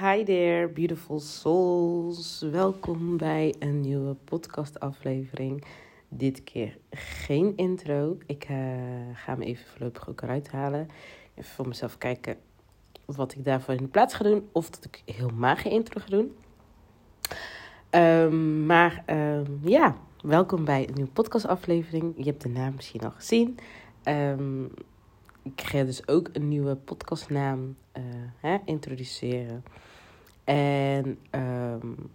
Hi there, beautiful souls. Welkom bij een nieuwe podcastaflevering. Dit keer geen intro. Ik uh, ga hem even voorlopig ook eruit halen. Even voor mezelf kijken wat ik daarvoor in de plaats ga doen. Of dat ik helemaal geen intro ga doen. Um, maar um, ja, welkom bij een nieuwe podcastaflevering. Je hebt de naam misschien al gezien. Um, ik ga dus ook een nieuwe podcastnaam uh, hè, introduceren. En um,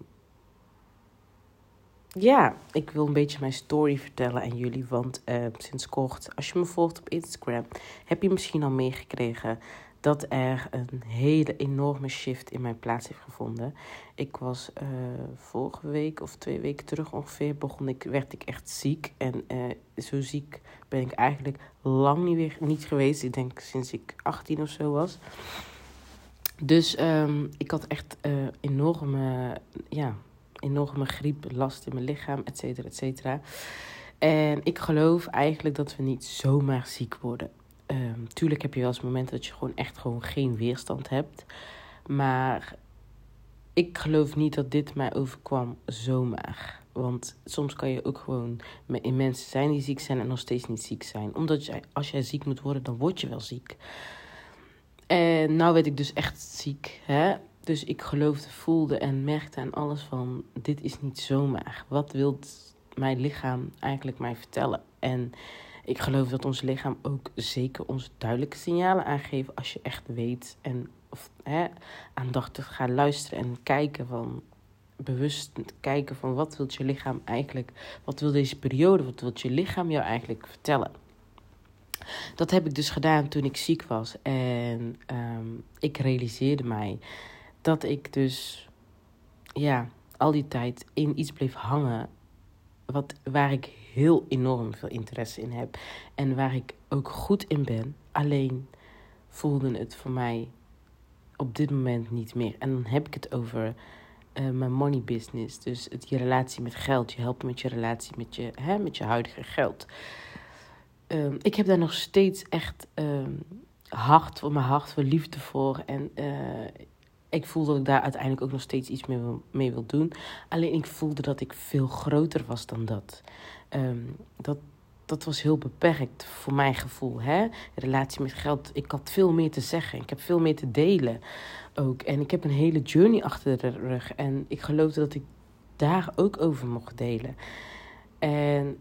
ja, ik wil een beetje mijn story vertellen aan jullie. Want uh, sinds kort, als je me volgt op Instagram, heb je misschien al meegekregen dat er een hele enorme shift in mijn plaats heeft gevonden. Ik was uh, vorige week of twee weken terug ongeveer, begon ik, werd ik echt ziek. En uh, zo ziek ben ik eigenlijk lang niet, weer, niet geweest. Ik denk sinds ik 18 of zo was. Dus um, ik had echt uh, enorme, ja, enorme griep, last in mijn lichaam, et cetera, et cetera. En ik geloof eigenlijk dat we niet zomaar ziek worden. Um, tuurlijk heb je wel eens momenten dat je gewoon echt gewoon geen weerstand hebt. Maar ik geloof niet dat dit mij overkwam zomaar. Want soms kan je ook gewoon in mensen zijn die ziek zijn en nog steeds niet ziek zijn. Omdat als jij ziek moet worden, dan word je wel ziek. En nou werd ik dus echt ziek. Hè? Dus ik geloofde, voelde en merkte aan alles van... dit is niet zomaar. Wat wil mijn lichaam eigenlijk mij vertellen? En ik geloof dat ons lichaam ook zeker ons duidelijke signalen aangeeft... als je echt weet en of, hè, aandachtig gaat luisteren en kijken van... bewust kijken van wat wil je lichaam eigenlijk... wat wil deze periode, wat wil je lichaam jou eigenlijk vertellen... Dat heb ik dus gedaan toen ik ziek was. En um, ik realiseerde mij dat ik dus ja, al die tijd in iets bleef hangen. Wat, waar ik heel enorm veel interesse in heb. En waar ik ook goed in ben. Alleen voelde het voor mij op dit moment niet meer. En dan heb ik het over uh, mijn money business. Dus het, je relatie met geld. Je helpt met je relatie met je, hè, met je huidige geld. Um, ik heb daar nog steeds echt um, hart voor mijn hart, voor liefde voor. En uh, ik voel dat ik daar uiteindelijk ook nog steeds iets mee wil, mee wil doen. Alleen ik voelde dat ik veel groter was dan dat. Um, dat, dat was heel beperkt voor mijn gevoel. Hè? Relatie met geld. Ik had veel meer te zeggen. Ik heb veel meer te delen ook. En ik heb een hele journey achter de rug. En ik geloofde dat ik daar ook over mocht delen. En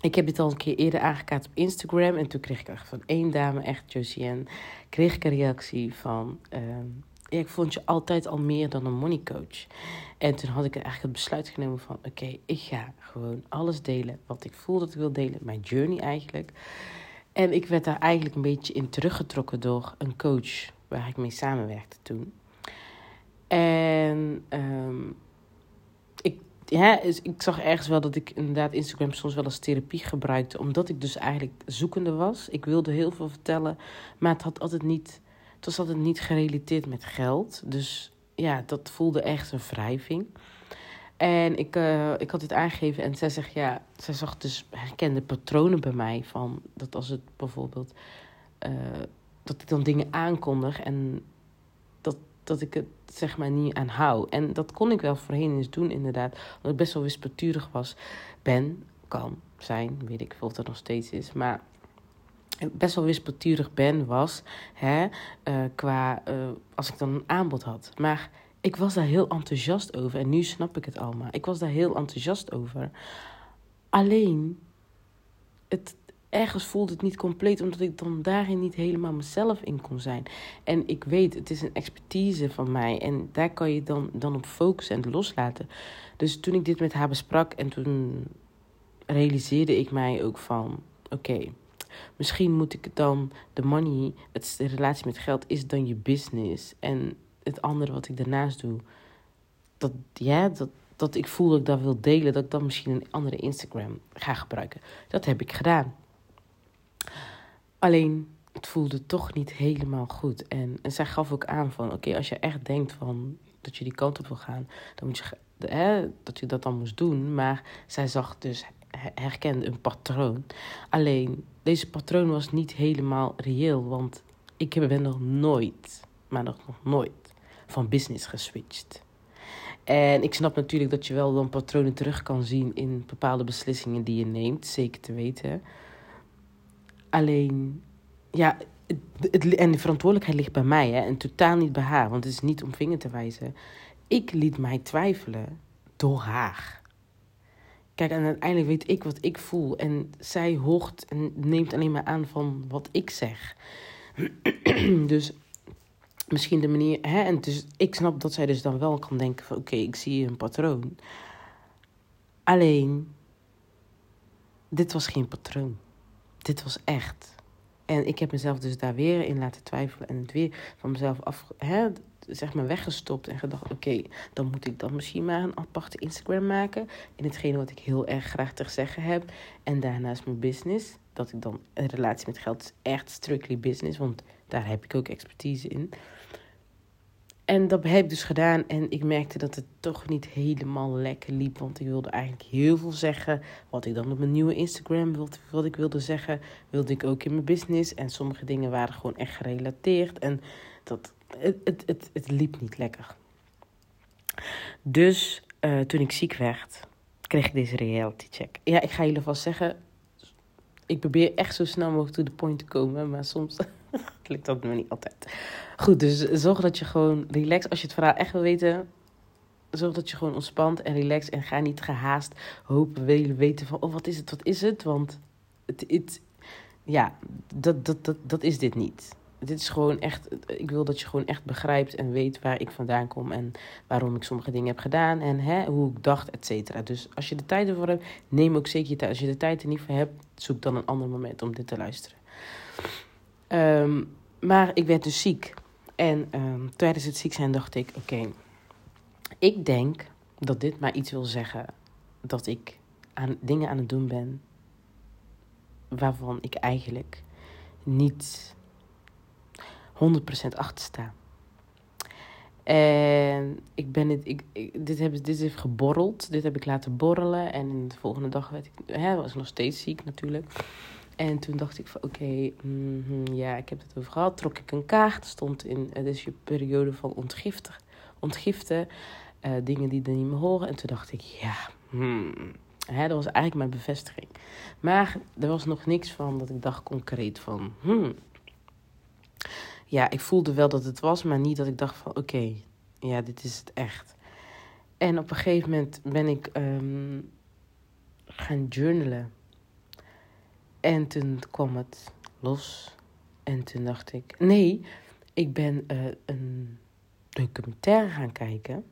ik heb dit al een keer eerder aangekaart op Instagram. En toen kreeg ik echt van één dame, echt Josiane, kreeg ik een reactie van... Ja, ik vond je altijd al meer dan een money coach. En toen had ik eigenlijk het besluit genomen van... Oké, ik ga gewoon alles delen wat ik voel dat ik wil delen. Mijn journey eigenlijk. En ik werd daar eigenlijk een beetje in teruggetrokken door een coach... waar ik mee samenwerkte toen. En ik ja, ik zag ergens wel dat ik inderdaad Instagram soms wel als therapie gebruikte. Omdat ik dus eigenlijk zoekende was. Ik wilde heel veel vertellen. Maar het, had altijd niet, het was altijd niet gerelateerd met geld. Dus ja, dat voelde echt een wrijving. En ik, uh, ik had dit aangegeven en zij zegt ja, zij zag dus herkende patronen bij mij. Van dat als het bijvoorbeeld, uh, dat ik dan dingen aankondig en dat, dat ik het zeg maar niet aan hou. En dat kon ik wel voorheen eens doen, inderdaad. Omdat ik best wel wispelturig was. Ben, kan zijn, weet ik veel of dat nog steeds is. Maar best wel wispelturig ben was, hè, uh, qua uh, als ik dan een aanbod had. Maar ik was daar heel enthousiast over. En nu snap ik het allemaal. Ik was daar heel enthousiast over. Alleen, het, ergens voelde het niet compleet, omdat ik dan daarin niet helemaal mezelf in kon zijn. En ik weet, het is een expertise van mij en daar kan je dan, dan op focussen en loslaten. Dus toen ik dit met haar besprak en toen realiseerde ik mij ook van: oké, misschien moet ik dan de money, het, de relatie met geld, is dan je business. En het andere wat ik daarnaast doe, dat, ja, dat, dat ik voel dat ik dat wil delen, dat ik dan misschien een andere Instagram ga gebruiken. Dat heb ik gedaan. Alleen, het voelde toch niet helemaal goed. En, en zij gaf ook aan van, oké, als je echt denkt van dat je die kant op wil gaan, dan moet je, hè, dat je dat dan moest doen. Maar zij zag dus, herkende een patroon. Alleen, deze patroon was niet helemaal reëel, want ik ben nog nooit, maar nog, nog nooit, van business geswitcht. En ik snap natuurlijk dat je wel dan patronen terug kan zien in bepaalde beslissingen die je neemt, zeker te weten. Alleen, ja, het, en de verantwoordelijkheid ligt bij mij hè, en totaal niet bij haar, want het is niet om vinger te wijzen. Ik liet mij twijfelen door haar. Kijk, en uiteindelijk weet ik wat ik voel. En zij hoort en neemt alleen maar aan van wat ik zeg. dus misschien de manier. Hè, en dus ik snap dat zij dus dan wel kan denken: van oké, ik zie een patroon. Alleen, dit was geen patroon. Dit was echt. En ik heb mezelf dus daar weer in laten twijfelen en het weer van mezelf af, hè, zeg maar weggestopt en gedacht: oké, dan moet ik dan misschien maar een aparte Instagram maken. In hetgene wat ik heel erg graag te zeggen heb. En daarnaast mijn business. Dat ik dan een relatie met geld is echt strictly business, want daar heb ik ook expertise in. En dat heb ik dus gedaan en ik merkte dat het toch niet helemaal lekker liep. Want ik wilde eigenlijk heel veel zeggen. Wat ik dan op mijn nieuwe Instagram wilde, wat ik wilde zeggen, wilde ik ook in mijn business. En sommige dingen waren gewoon echt gerelateerd. En dat, het, het, het, het liep niet lekker. Dus uh, toen ik ziek werd, kreeg ik deze reality check. Ja, ik ga jullie vast zeggen, ik probeer echt zo snel mogelijk to the point te komen. Maar soms lukt dat me niet altijd. Goed, dus zorg dat je gewoon relax. Als je het verhaal echt wil weten, zorg dat je gewoon ontspant en relax. En ga niet gehaast hopen, willen weten van, oh wat is het, wat is het? Want het, het ja, dat, dat, dat, dat is dit niet. Dit is gewoon echt, ik wil dat je gewoon echt begrijpt en weet waar ik vandaan kom en waarom ik sommige dingen heb gedaan en hè, hoe ik dacht, et cetera. Dus als je de tijd ervoor hebt, neem ook zeker je tijd. Als je de tijd er niet voor hebt, zoek dan een ander moment om dit te luisteren. Ehm, maar ik werd dus ziek. En um, tijdens het ziek zijn dacht ik: oké, ik denk dat dit maar iets wil zeggen dat ik aan dingen aan het doen ben waarvan ik eigenlijk niet 100% achter sta. En ik ben het, ik, dit, heb, dit heeft geborreld, dit heb ik laten borrelen. En de volgende dag werd ik, hè, was ik nog steeds ziek natuurlijk. En toen dacht ik van oké, mhm, ja, ik heb het over gehad. Trok ik een kaart, stond in, het is je periode van ontgiften, ontgiften uh, dingen die er niet meer horen. En toen dacht ik, ja, hmm. Dat was eigenlijk mijn bevestiging. Maar er was nog niks van dat ik dacht concreet van, hmm. Ja, ik voelde wel dat het was, maar niet dat ik dacht van oké, ja, dit is het echt. En op een gegeven moment ben ik um, gaan journalen. En toen kwam het los. En toen dacht ik, nee, ik ben uh, een documentaire gaan kijken.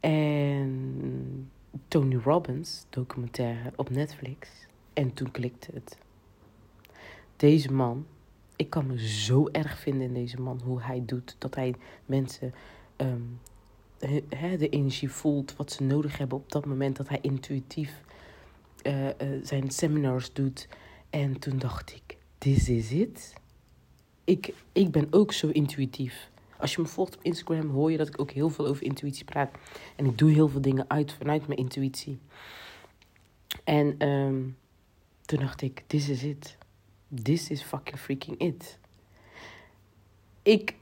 En Tony Robbins documentaire op Netflix. En toen klikte het. Deze man, ik kan me zo erg vinden in deze man, hoe hij doet. Dat hij mensen um, de energie voelt wat ze nodig hebben op dat moment. Dat hij intuïtief uh, uh, zijn seminars doet. En toen dacht ik, this is it. Ik, ik ben ook zo intuïtief. Als je me volgt op Instagram hoor je dat ik ook heel veel over intuïtie praat. En ik doe heel veel dingen uit vanuit mijn intuïtie. En um, toen dacht ik, this is it. This is fucking freaking it. Ik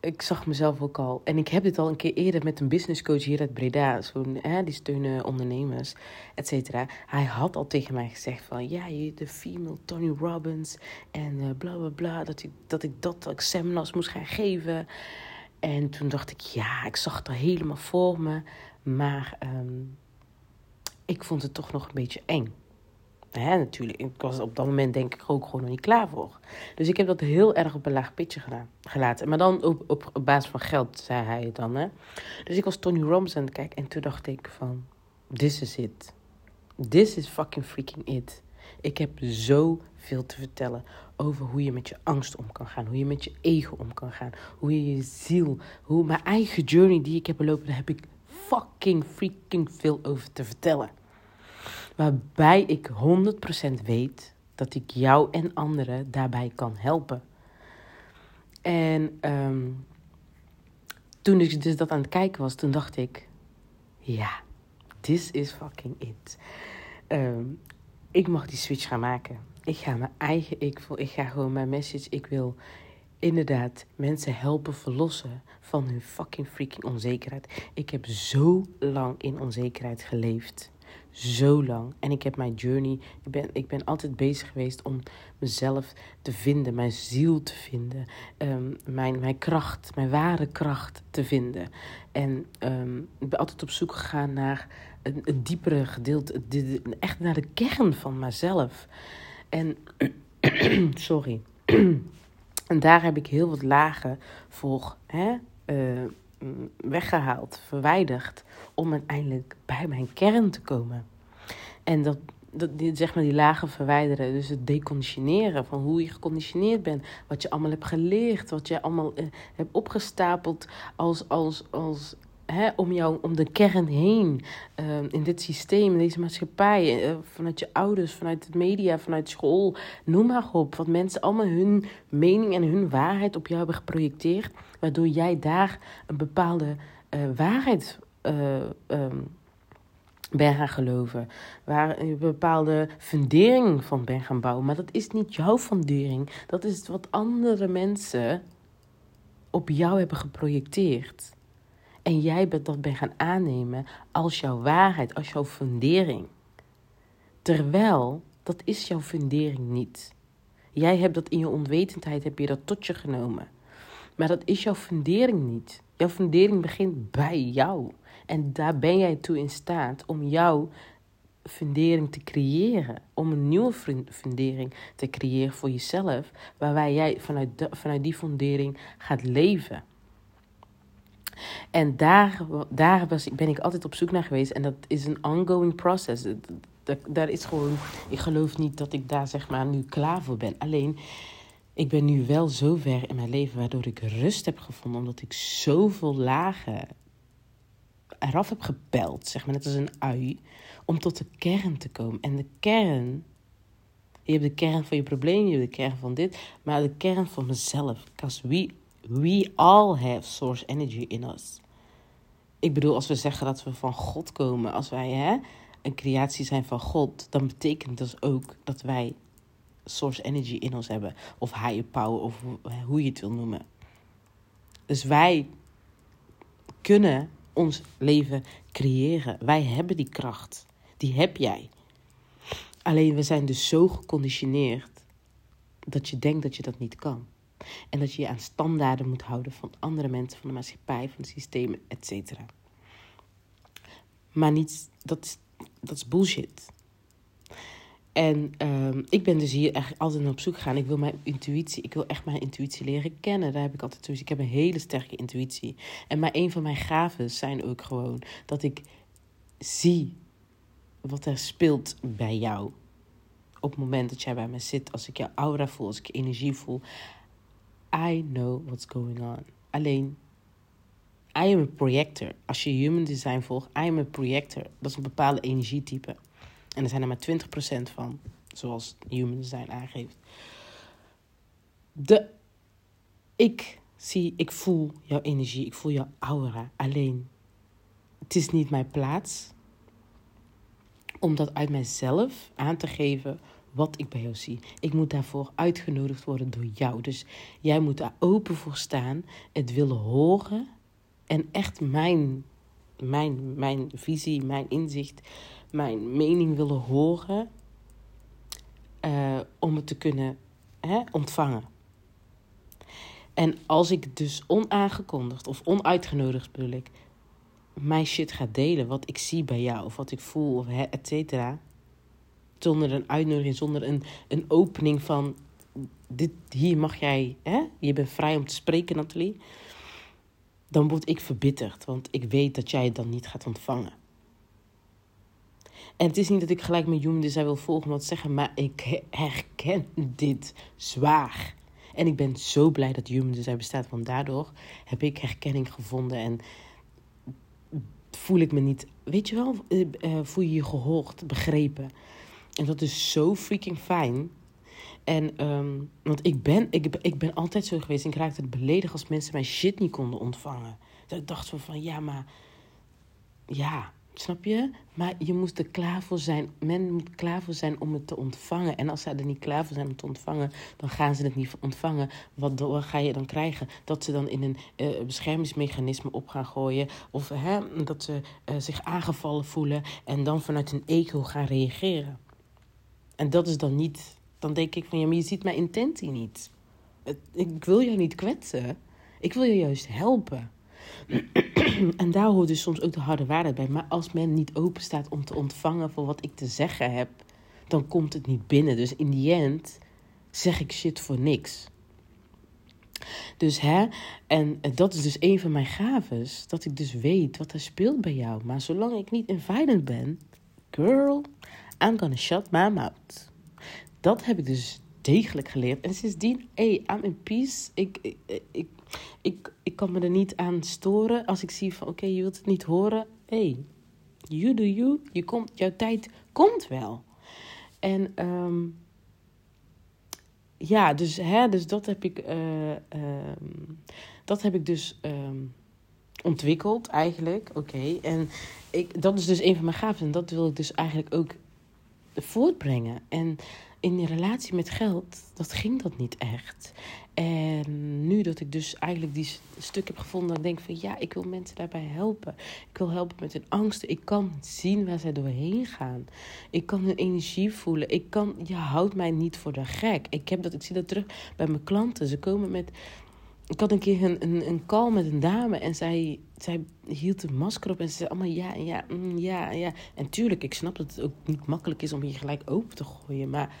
ik zag mezelf ook al. En ik heb dit al een keer eerder met een businesscoach hier uit Breda. Zo'n, hè, die steunen ondernemers, et cetera. Hij had al tegen mij gezegd van... Ja, je de female Tony Robbins. En uh, bla, bla, bla. Dat ik, dat ik dat ik seminars moest gaan geven. En toen dacht ik... Ja, ik zag het al helemaal voor me. Maar um, ik vond het toch nog een beetje eng. Hè, natuurlijk, ik was op dat moment denk ik ook gewoon nog niet klaar voor. Dus ik heb dat heel erg op een laag pitje gedaan, gelaten. Maar dan op, op, basis van geld, zei hij het dan. Hè. Dus ik was Tony Robbins aan het kijken en toen dacht ik van... This is it. This is fucking freaking it. Ik heb zoveel te vertellen over hoe je met je angst om kan gaan. Hoe je met je ego om kan gaan. Hoe je je ziel... Hoe mijn eigen journey die ik heb belopen, daar heb ik fucking freaking veel over te vertellen. Waarbij ik 100% weet dat ik jou en anderen daarbij kan helpen. En um, toen ik dus dat aan het kijken was, toen dacht ik: ja, this is fucking it. Um, ik mag die switch gaan maken. Ik ga mijn eigen ik voel. Ik ga gewoon mijn message. Ik wil inderdaad mensen helpen verlossen van hun fucking freaking onzekerheid. Ik heb zo lang in onzekerheid geleefd. Zo lang. En ik heb mijn journey. Ik ben, ik ben altijd bezig geweest om mezelf te vinden, mijn ziel te vinden, um, mijn, mijn kracht, mijn ware kracht te vinden. En um, ik ben altijd op zoek gegaan naar een, een diepere gedeelte, echt naar de kern van mezelf. En, sorry. en daar heb ik heel wat lagen voor hè, uh, weggehaald, verwijderd, om uiteindelijk bij mijn kern te komen. En dat, dat, zeg maar die lagen verwijderen, dus het deconditioneren van hoe je geconditioneerd bent, wat je allemaal hebt geleerd, wat je allemaal uh, hebt opgestapeld als, als, als Hè, om, jou, om de kern heen, uh, in dit systeem, in deze maatschappij, uh, vanuit je ouders, vanuit de media, vanuit school, noem maar op. Wat mensen allemaal hun mening en hun waarheid op jou hebben geprojecteerd, waardoor jij daar een bepaalde uh, waarheid um, ben gaan geloven. Waar een bepaalde fundering van ben gaan bouwen. Maar dat is niet jouw fundering. Dat is wat andere mensen op jou hebben geprojecteerd. En jij bent dat ben gaan aannemen als jouw waarheid, als jouw fundering. Terwijl dat is jouw fundering niet. Jij hebt dat in je onwetendheid, heb je dat tot je genomen. Maar dat is jouw fundering niet. Jouw fundering begint bij jou. En daar ben jij toe in staat om jouw fundering te creëren. Om een nieuwe fundering te creëren voor jezelf. Waarbij jij vanuit, vanuit die fundering gaat leven. En daar, daar ben ik altijd op zoek naar geweest. En dat is een ongoing process. Daar is gewoon, ik geloof niet dat ik daar zeg maar nu klaar voor ben. Alleen, ik ben nu wel zo ver in mijn leven waardoor ik rust heb gevonden. Omdat ik zoveel lagen eraf heb gepeld, zeg maar net als een ui. Om tot de kern te komen. En de kern je hebt de kern van je probleem, je hebt de kern van dit, maar de kern van mezelf. Because we We all have source energy in us. Ik bedoel, als we zeggen dat we van God komen, als wij hè, een creatie zijn van God, dan betekent dat ook dat wij source energy in ons hebben. Of higher power, of hoe je het wil noemen. Dus wij kunnen ons leven creëren. Wij hebben die kracht. Die heb jij. Alleen we zijn dus zo geconditioneerd dat je denkt dat je dat niet kan. En dat je je aan standaarden moet houden van andere mensen, van de maatschappij, van het systeem, et. Maar niet, dat, is, dat is bullshit. En um, ik ben dus hier echt altijd op zoek gegaan. Ik wil mijn intuïtie, ik wil echt mijn intuïtie leren kennen. Daar heb ik altijd zoiets. Ik heb een hele sterke intuïtie. En maar een van mijn gaven zijn ook gewoon dat ik zie wat er speelt bij jou. Op het moment dat jij bij me zit, als ik jouw aura voel, als ik je energie voel, I know what's going on. Alleen, I am a projector. Als je human design volgt, I am a projector. Dat is een bepaalde energietype. En er zijn er maar 20% van, zoals human design aangeeft. De, ik zie, ik voel jouw energie, ik voel jouw aura. Alleen, het is niet mijn plaats om dat uit mijzelf aan te geven wat ik bij jou zie. Ik moet daarvoor uitgenodigd worden door jou. Dus jij moet daar open voor staan, het willen horen en echt mijn, mijn, mijn visie, mijn inzicht, mijn mening willen horen uh, om het te kunnen hè, ontvangen. En als ik dus onaangekondigd of onuitgenodigd bedoel ik, mijn shit ga delen, wat ik zie bij jou of wat ik voel, of et cetera zonder een uitnodiging, zonder een, een opening van dit, hier mag jij, hè? je bent vrij om te spreken, Nathalie. Dan word ik verbitterd, want ik weet dat jij het dan niet gaat ontvangen. En het is niet dat ik gelijk met Human Design wil volgen wat zeggen, maar ik herken dit zwaar. En ik ben zo blij dat Human Design bestaat, want daardoor heb ik herkenning gevonden en voel ik me niet, weet je wel, eh, eh, voel je je gehoord, begrepen. En dat is zo freaking fijn. En, um, want ik ben, ik, ik ben altijd zo geweest. Ik raakte het beledigd als mensen mijn shit niet konden ontvangen. Dat ik dacht van ja, maar... Ja, Snap je? Maar je moest er klaar voor zijn. Men moet klaar voor zijn om het te ontvangen. En als zij er niet klaar voor zijn om te ontvangen, dan gaan ze het niet ontvangen. Wat, ga je dan krijgen? Dat ze dan in een uh, beschermingsmechanisme op gaan gooien. Of hè, dat ze uh, zich aangevallen voelen en dan vanuit een ego gaan reageren. En dat is dan niet. Dan denk ik van ja, maar je ziet mijn intentie niet. Ik wil jou niet kwetsen. Ik wil je juist helpen. En daar hoort dus soms ook de harde waarheid bij. Maar als men niet open staat om te ontvangen voor wat ik te zeggen heb, dan komt het niet binnen. Dus in die end zeg ik shit voor niks. Dus hè, en dat is dus een van mijn gaves, dat ik dus weet wat er speelt bij jou. Maar zolang ik niet invited ben, girl, I'm gonna shut my mouth. Dat heb ik dus degelijk geleerd. En sindsdien, hey, I'm in peace. Ik, ik, ik, ik, ik kan me er niet aan storen als ik zie van, oké, je wilt het niet horen. Hey, you do you. Je komt, jouw tijd komt wel. En um, ja, dus, hè, dus dat heb ik, uh, dat heb ik dus um, ontwikkeld eigenlijk. Oké, en ik, dat is dus een van mijn gaven. En dat wil ik dus eigenlijk ook voortbrengen. En in die relatie met geld, dat ging dat niet echt. En nu dat ik dus eigenlijk die stuk heb gevonden, dan denk ik van ja, ik wil mensen daarbij helpen. Ik wil helpen met hun angsten. Ik kan zien waar zij doorheen gaan. Ik kan hun energie voelen. Ik kan, je houdt mij niet voor de gek. Ik, heb dat, ik zie dat terug bij mijn klanten. Ze komen met. Ik had een keer een, een, een call met een dame en zij, zij hield een masker op en ze zei allemaal ja ja, mm, ja ja. En tuurlijk, ik snap dat het ook niet makkelijk is om je gelijk open te gooien. Maar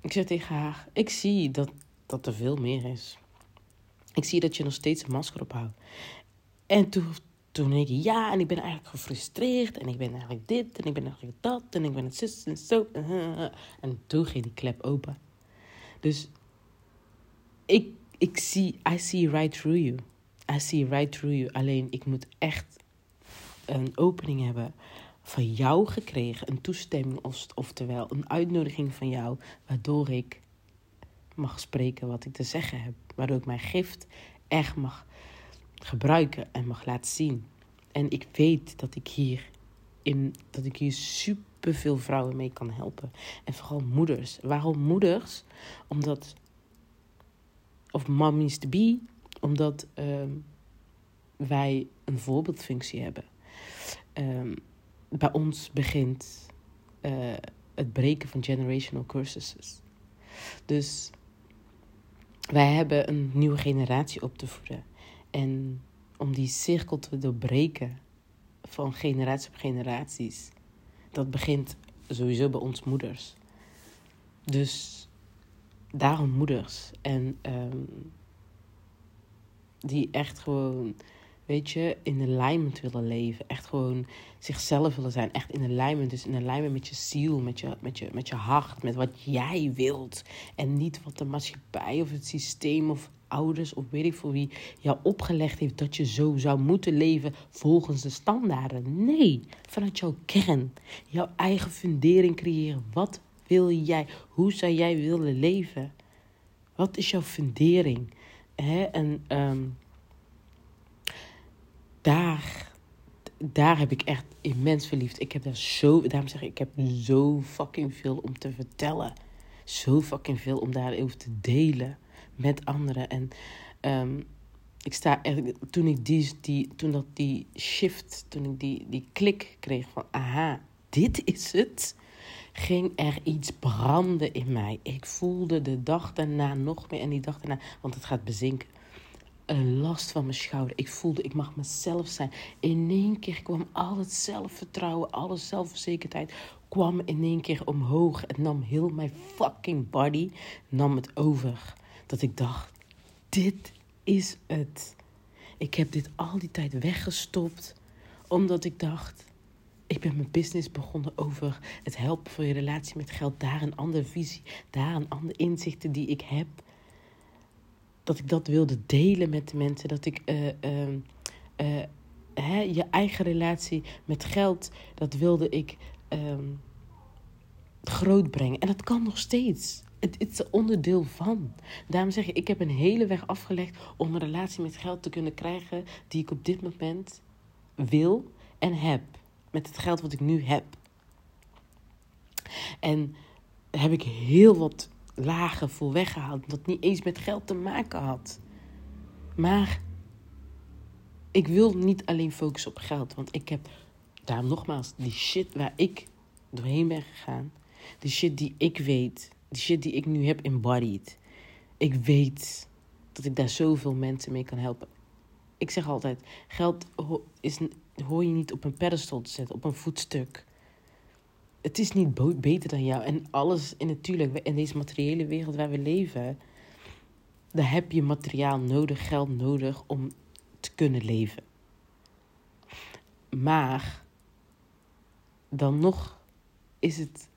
ik zeg tegen haar, ik zie dat dat er veel meer is. Ik zie dat je nog steeds een masker ophoudt. En toen, toen ik, ja, en ik ben eigenlijk gefrustreerd. En ik ben eigenlijk dit, en ik ben eigenlijk dat. En ik ben het zus en zo. En toen ging die klep open. Dus ik, ik zie, I see right through you. I see right through you. Alleen ik moet echt een opening hebben van jou gekregen. Een toestemming, oftewel een uitnodiging van jou. Waardoor ik mag spreken wat ik te zeggen heb. Waardoor ik mijn gift echt mag gebruiken en mag laten zien. En ik weet dat ik hier, in, dat ik hier super veel vrouwen mee kan helpen. En vooral moeders. Waarom moeders? Omdat, of mommies to be, omdat ehm, wij een voorbeeldfunctie hebben. Um, bij ons begint uh, het breken van generational cursuses. Dus wij hebben een nieuwe generatie op te voeden. En om die cirkel te doorbreken van generatie op generaties, dat begint sowieso bij ons moeders. Dus daarom moeders. En um, die echt gewoon weet je, in alignment willen leven. Echt gewoon zichzelf willen zijn. Echt in alignment. Dus in alignment met je ziel, met je, met je, met je hart, met wat jij wilt. En niet wat de maatschappij of het systeem of ouders of weet ik voor wie jou opgelegd heeft dat je zo zou moeten leven volgens de standaarden. Nee, vanuit jouw kern. Jouw eigen fundering creëren. Wat wil jij? Hoe zou jij willen leven? Wat is jouw fundering? Hè? En um, daar, daar heb ik echt immens verliefd. Ik heb daar zo, daarom zeg ik, ik heb zo fucking veel om te vertellen. Zo fucking veel om daarover te delen met anderen. En um, ik sta echt, toen ik die, die, toen dat die shift, toen ik die, die klik kreeg van, aha, dit is het ging er iets branden in mij. Ik voelde de dag daarna nog meer en die dag daarna, want het gaat bezinken een last van mijn schouder. Ik voelde, ik mag mezelf zijn. In één keer kwam al het zelfvertrouwen, alle zelfverzekerdheid kwam in één keer omhoog. Het nam heel mijn fucking body, nam het over. Dat ik dacht, dit is het. Ik heb dit al die tijd weggestopt, omdat ik dacht, ik ben mijn business begonnen over het helpen voor je relatie met geld. Daar een andere visie, daar een andere inzichten die ik heb dat ik dat wilde delen met de mensen. Dat ik uh, uh, hè, je eigen relatie met geld, dat wilde ik uh, groot brengen. En dat kan nog steeds. Het, het is een onderdeel van. Daarom zeg ik, ik heb een hele weg afgelegd om een relatie met geld te kunnen krijgen die ik op dit moment wil en heb. met het geld wat ik nu heb. En heb ik heel wat lagen voor weggehaald. Dat niet eens met geld te maken had. Maar ik wil niet alleen focussen op geld. Want ik heb daar nogmaals die shit waar ik doorheen ben gegaan. De shit die ik weet. Die shit die ik nu heb embodied. Ik weet dat ik daar zoveel mensen mee kan helpen. Ik zeg altijd: geld is, hoor je niet op een pedestal te zetten, op een voetstuk. Het is niet beter dan jou. En alles, en natuurlijk, in deze materiële wereld waar we leven, daar heb je materiaal nodig, geld nodig om te kunnen leven. Maar dan nog is het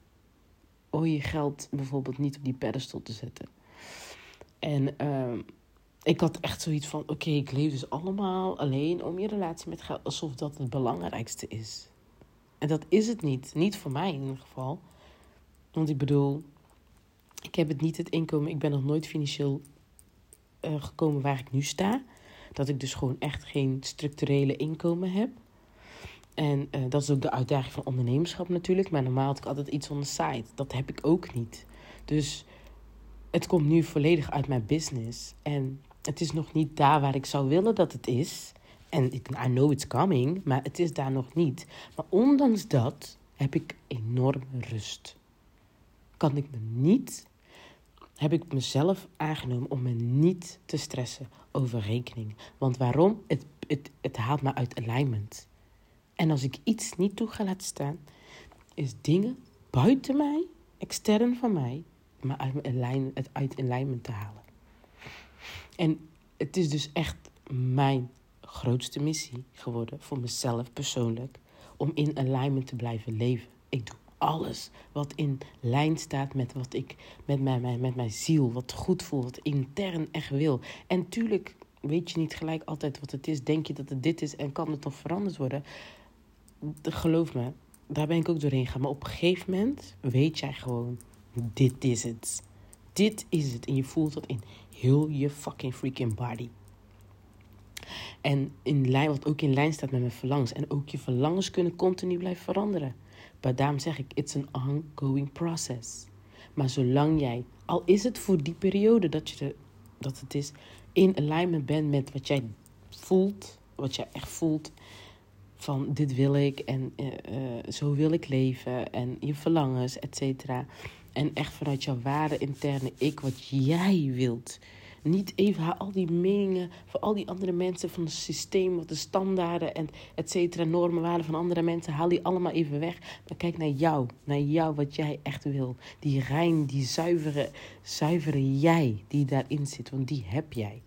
om je geld bijvoorbeeld niet op die pedestal te zetten. En uh, ik had echt zoiets van: oké, ik leef dus allemaal alleen om je relatie met geld, alsof dat het belangrijkste is. En dat is het niet. Niet voor mij in ieder geval. Want ik bedoel, ik heb het niet het inkomen. Ik ben nog nooit financieel uh, gekomen waar ik nu sta. Dat ik dus gewoon echt geen structurele inkomen heb. En uh, dat is ook de uitdaging van ondernemerschap natuurlijk. Maar normaal had ik altijd iets on the side. Dat heb ik ook niet. Dus het komt nu volledig uit mijn business. En het is nog niet daar waar ik zou willen dat het is. En I know it's coming, maar het is daar nog niet. Maar ondanks dat heb ik enorm rust. Kan ik me niet, heb ik mezelf aangenomen om me niet te stressen over rekening. Want waarom? Het, het, het haalt me uit alignment. En als ik iets niet toe ga laten staan, is dingen buiten mij, extern van mij, maar uit, het uit alignment te halen. En het is dus echt mijn grootste missie geworden voor mezelf persoonlijk. Om in alignment te blijven leven. Ik doe alles wat in lijn staat met wat ik met mijn, met mijn ziel, wat goed voelt, wat intern echt wil. En tuurlijk weet je niet gelijk altijd wat het is. Denk je dat het dit is en kan het nog veranderd worden? Geloof me, daar ben ik ook doorheen gegaan. Maar op een gegeven moment weet jij gewoon: dit is het. Dit is het. En je voelt dat in heel je fucking freaking body. En in lijn, wat ook in lijn staat met mijn verlangens. En ook je verlangens kunnen continu blijven veranderen. Maar daarom zeg ik, it's an ongoing process. Maar zolang jij, al is het voor die periode dat, je dat het is, in alignment bent met wat jij voelt, wat jij echt voelt, van dit wil ik en uh, uh, zo wil ik leven en je verlangens, et cetera. En echt vanuit jouw ware interne ik, wat jij wilt. Niet even al die meningen van al die andere mensen, van het systeem, wat de standaarden en et cetera, normen, waarden van andere mensen, haal die allemaal even weg. Maar kijk naar jou, naar jou, wat jij echt wil. Die rein, die zuivere, zuivere jij die daarin zit, want die heb jij.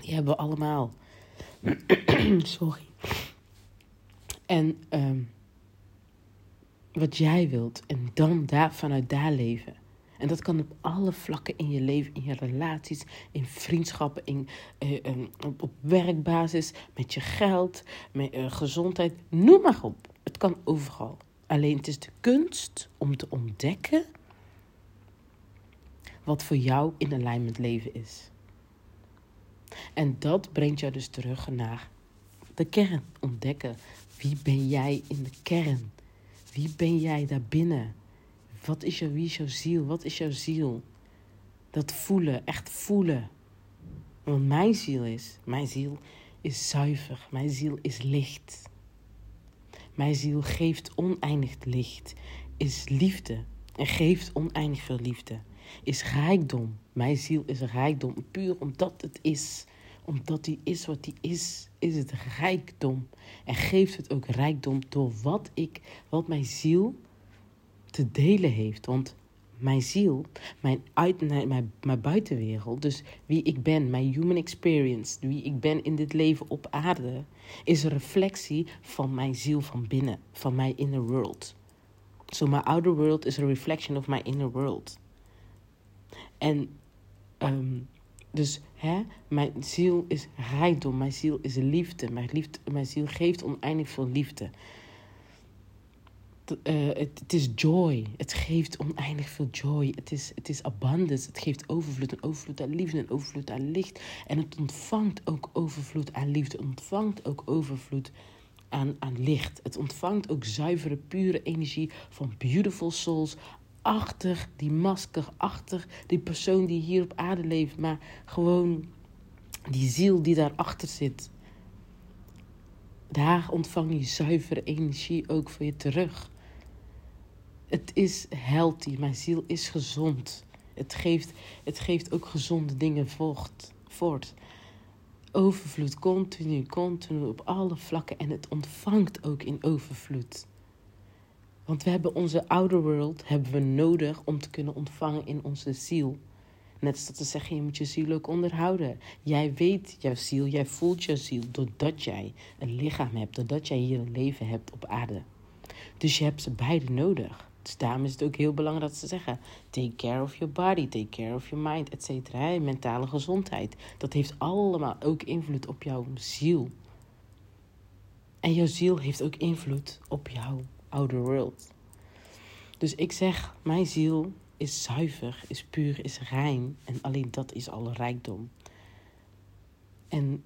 Die hebben we allemaal. Sorry. En um, wat jij wilt en dan daar, vanuit daar leven. En dat kan op alle vlakken in je leven, in je relaties, in vriendschappen, in, uh, op, op, werkbasis, met je geld, met uh, gezondheid, noem maar op. Het kan overal. Alleen het is de kunst om te ontdekken wat voor jou in alignment leven is. En dat brengt jou dus terug naar de kern. Ontdekken wie ben jij in de kern? Wie ben jij daarbinnen? Wat is jouw, wie is jouw ziel? Wat is jouw ziel? Dat voelen, echt voelen. Want mijn ziel is, mijn ziel is zuiver. Mijn ziel is licht. Mijn ziel geeft oneindig licht. Is liefde en geeft oneindig veel liefde. Is rijkdom. Mijn ziel is rijkdom. Puur omdat het is. Omdat hij is wat hij is, is het rijkdom. En geeft het ook rijkdom door wat ik, wat mijn ziel te delen heeft. Want mijn ziel, mijn, uit, mijn, mijn buitenwereld, dus wie ik ben, mijn human experience, wie ik ben in dit leven op aarde, is een reflectie van mijn ziel van binnen, van mijn inner world. So my outer world is a reflection of my inner world. En um, dus hè, mijn ziel is rijkdom, mijn ziel is liefde, mijn, liefde, mijn ziel geeft oneindig veel liefde. Uh, het, is joy. Het geeft oneindig veel joy. Het is, het is abundance. Het geeft overvloed. Een overvloed aan liefde. Een overvloed aan licht. En het ontvangt ook overvloed aan liefde. Het ontvangt ook overvloed aan, aan licht. Het ontvangt ook zuivere, pure energie van beautiful souls achter die masker, achter die persoon die hier op aarde leeft, maar gewoon die ziel die daarachter zit. Daar ontvang je zuivere energie ook voor je terug. Het is healthy, mijn ziel is gezond. Het geeft, het geeft ook gezonde dingen voort. voort. Overvloed, continu, continu op alle vlakken. En het ontvangt ook in overvloed. Want we hebben onze outer world hebben we nodig om te kunnen ontvangen in onze ziel. Net als dat te zeggen, je moet je ziel ook onderhouden. Jij weet jouw ziel, jij voelt jouw ziel doordat jij een lichaam hebt, doordat jij hier een leven hebt op aarde. Dus je hebt ze beide nodig. Dus daarom is het ook heel belangrijk dat ze zeggen: take care of your body, take care of your mind, et cetera. Mentale gezondheid. Dat heeft allemaal ook invloed op jouw ziel. En jouw ziel heeft ook invloed op jouw outer world. Dus ik zeg: mijn ziel is zuiver, is puur, is rein. En alleen dat is al rijkdom. En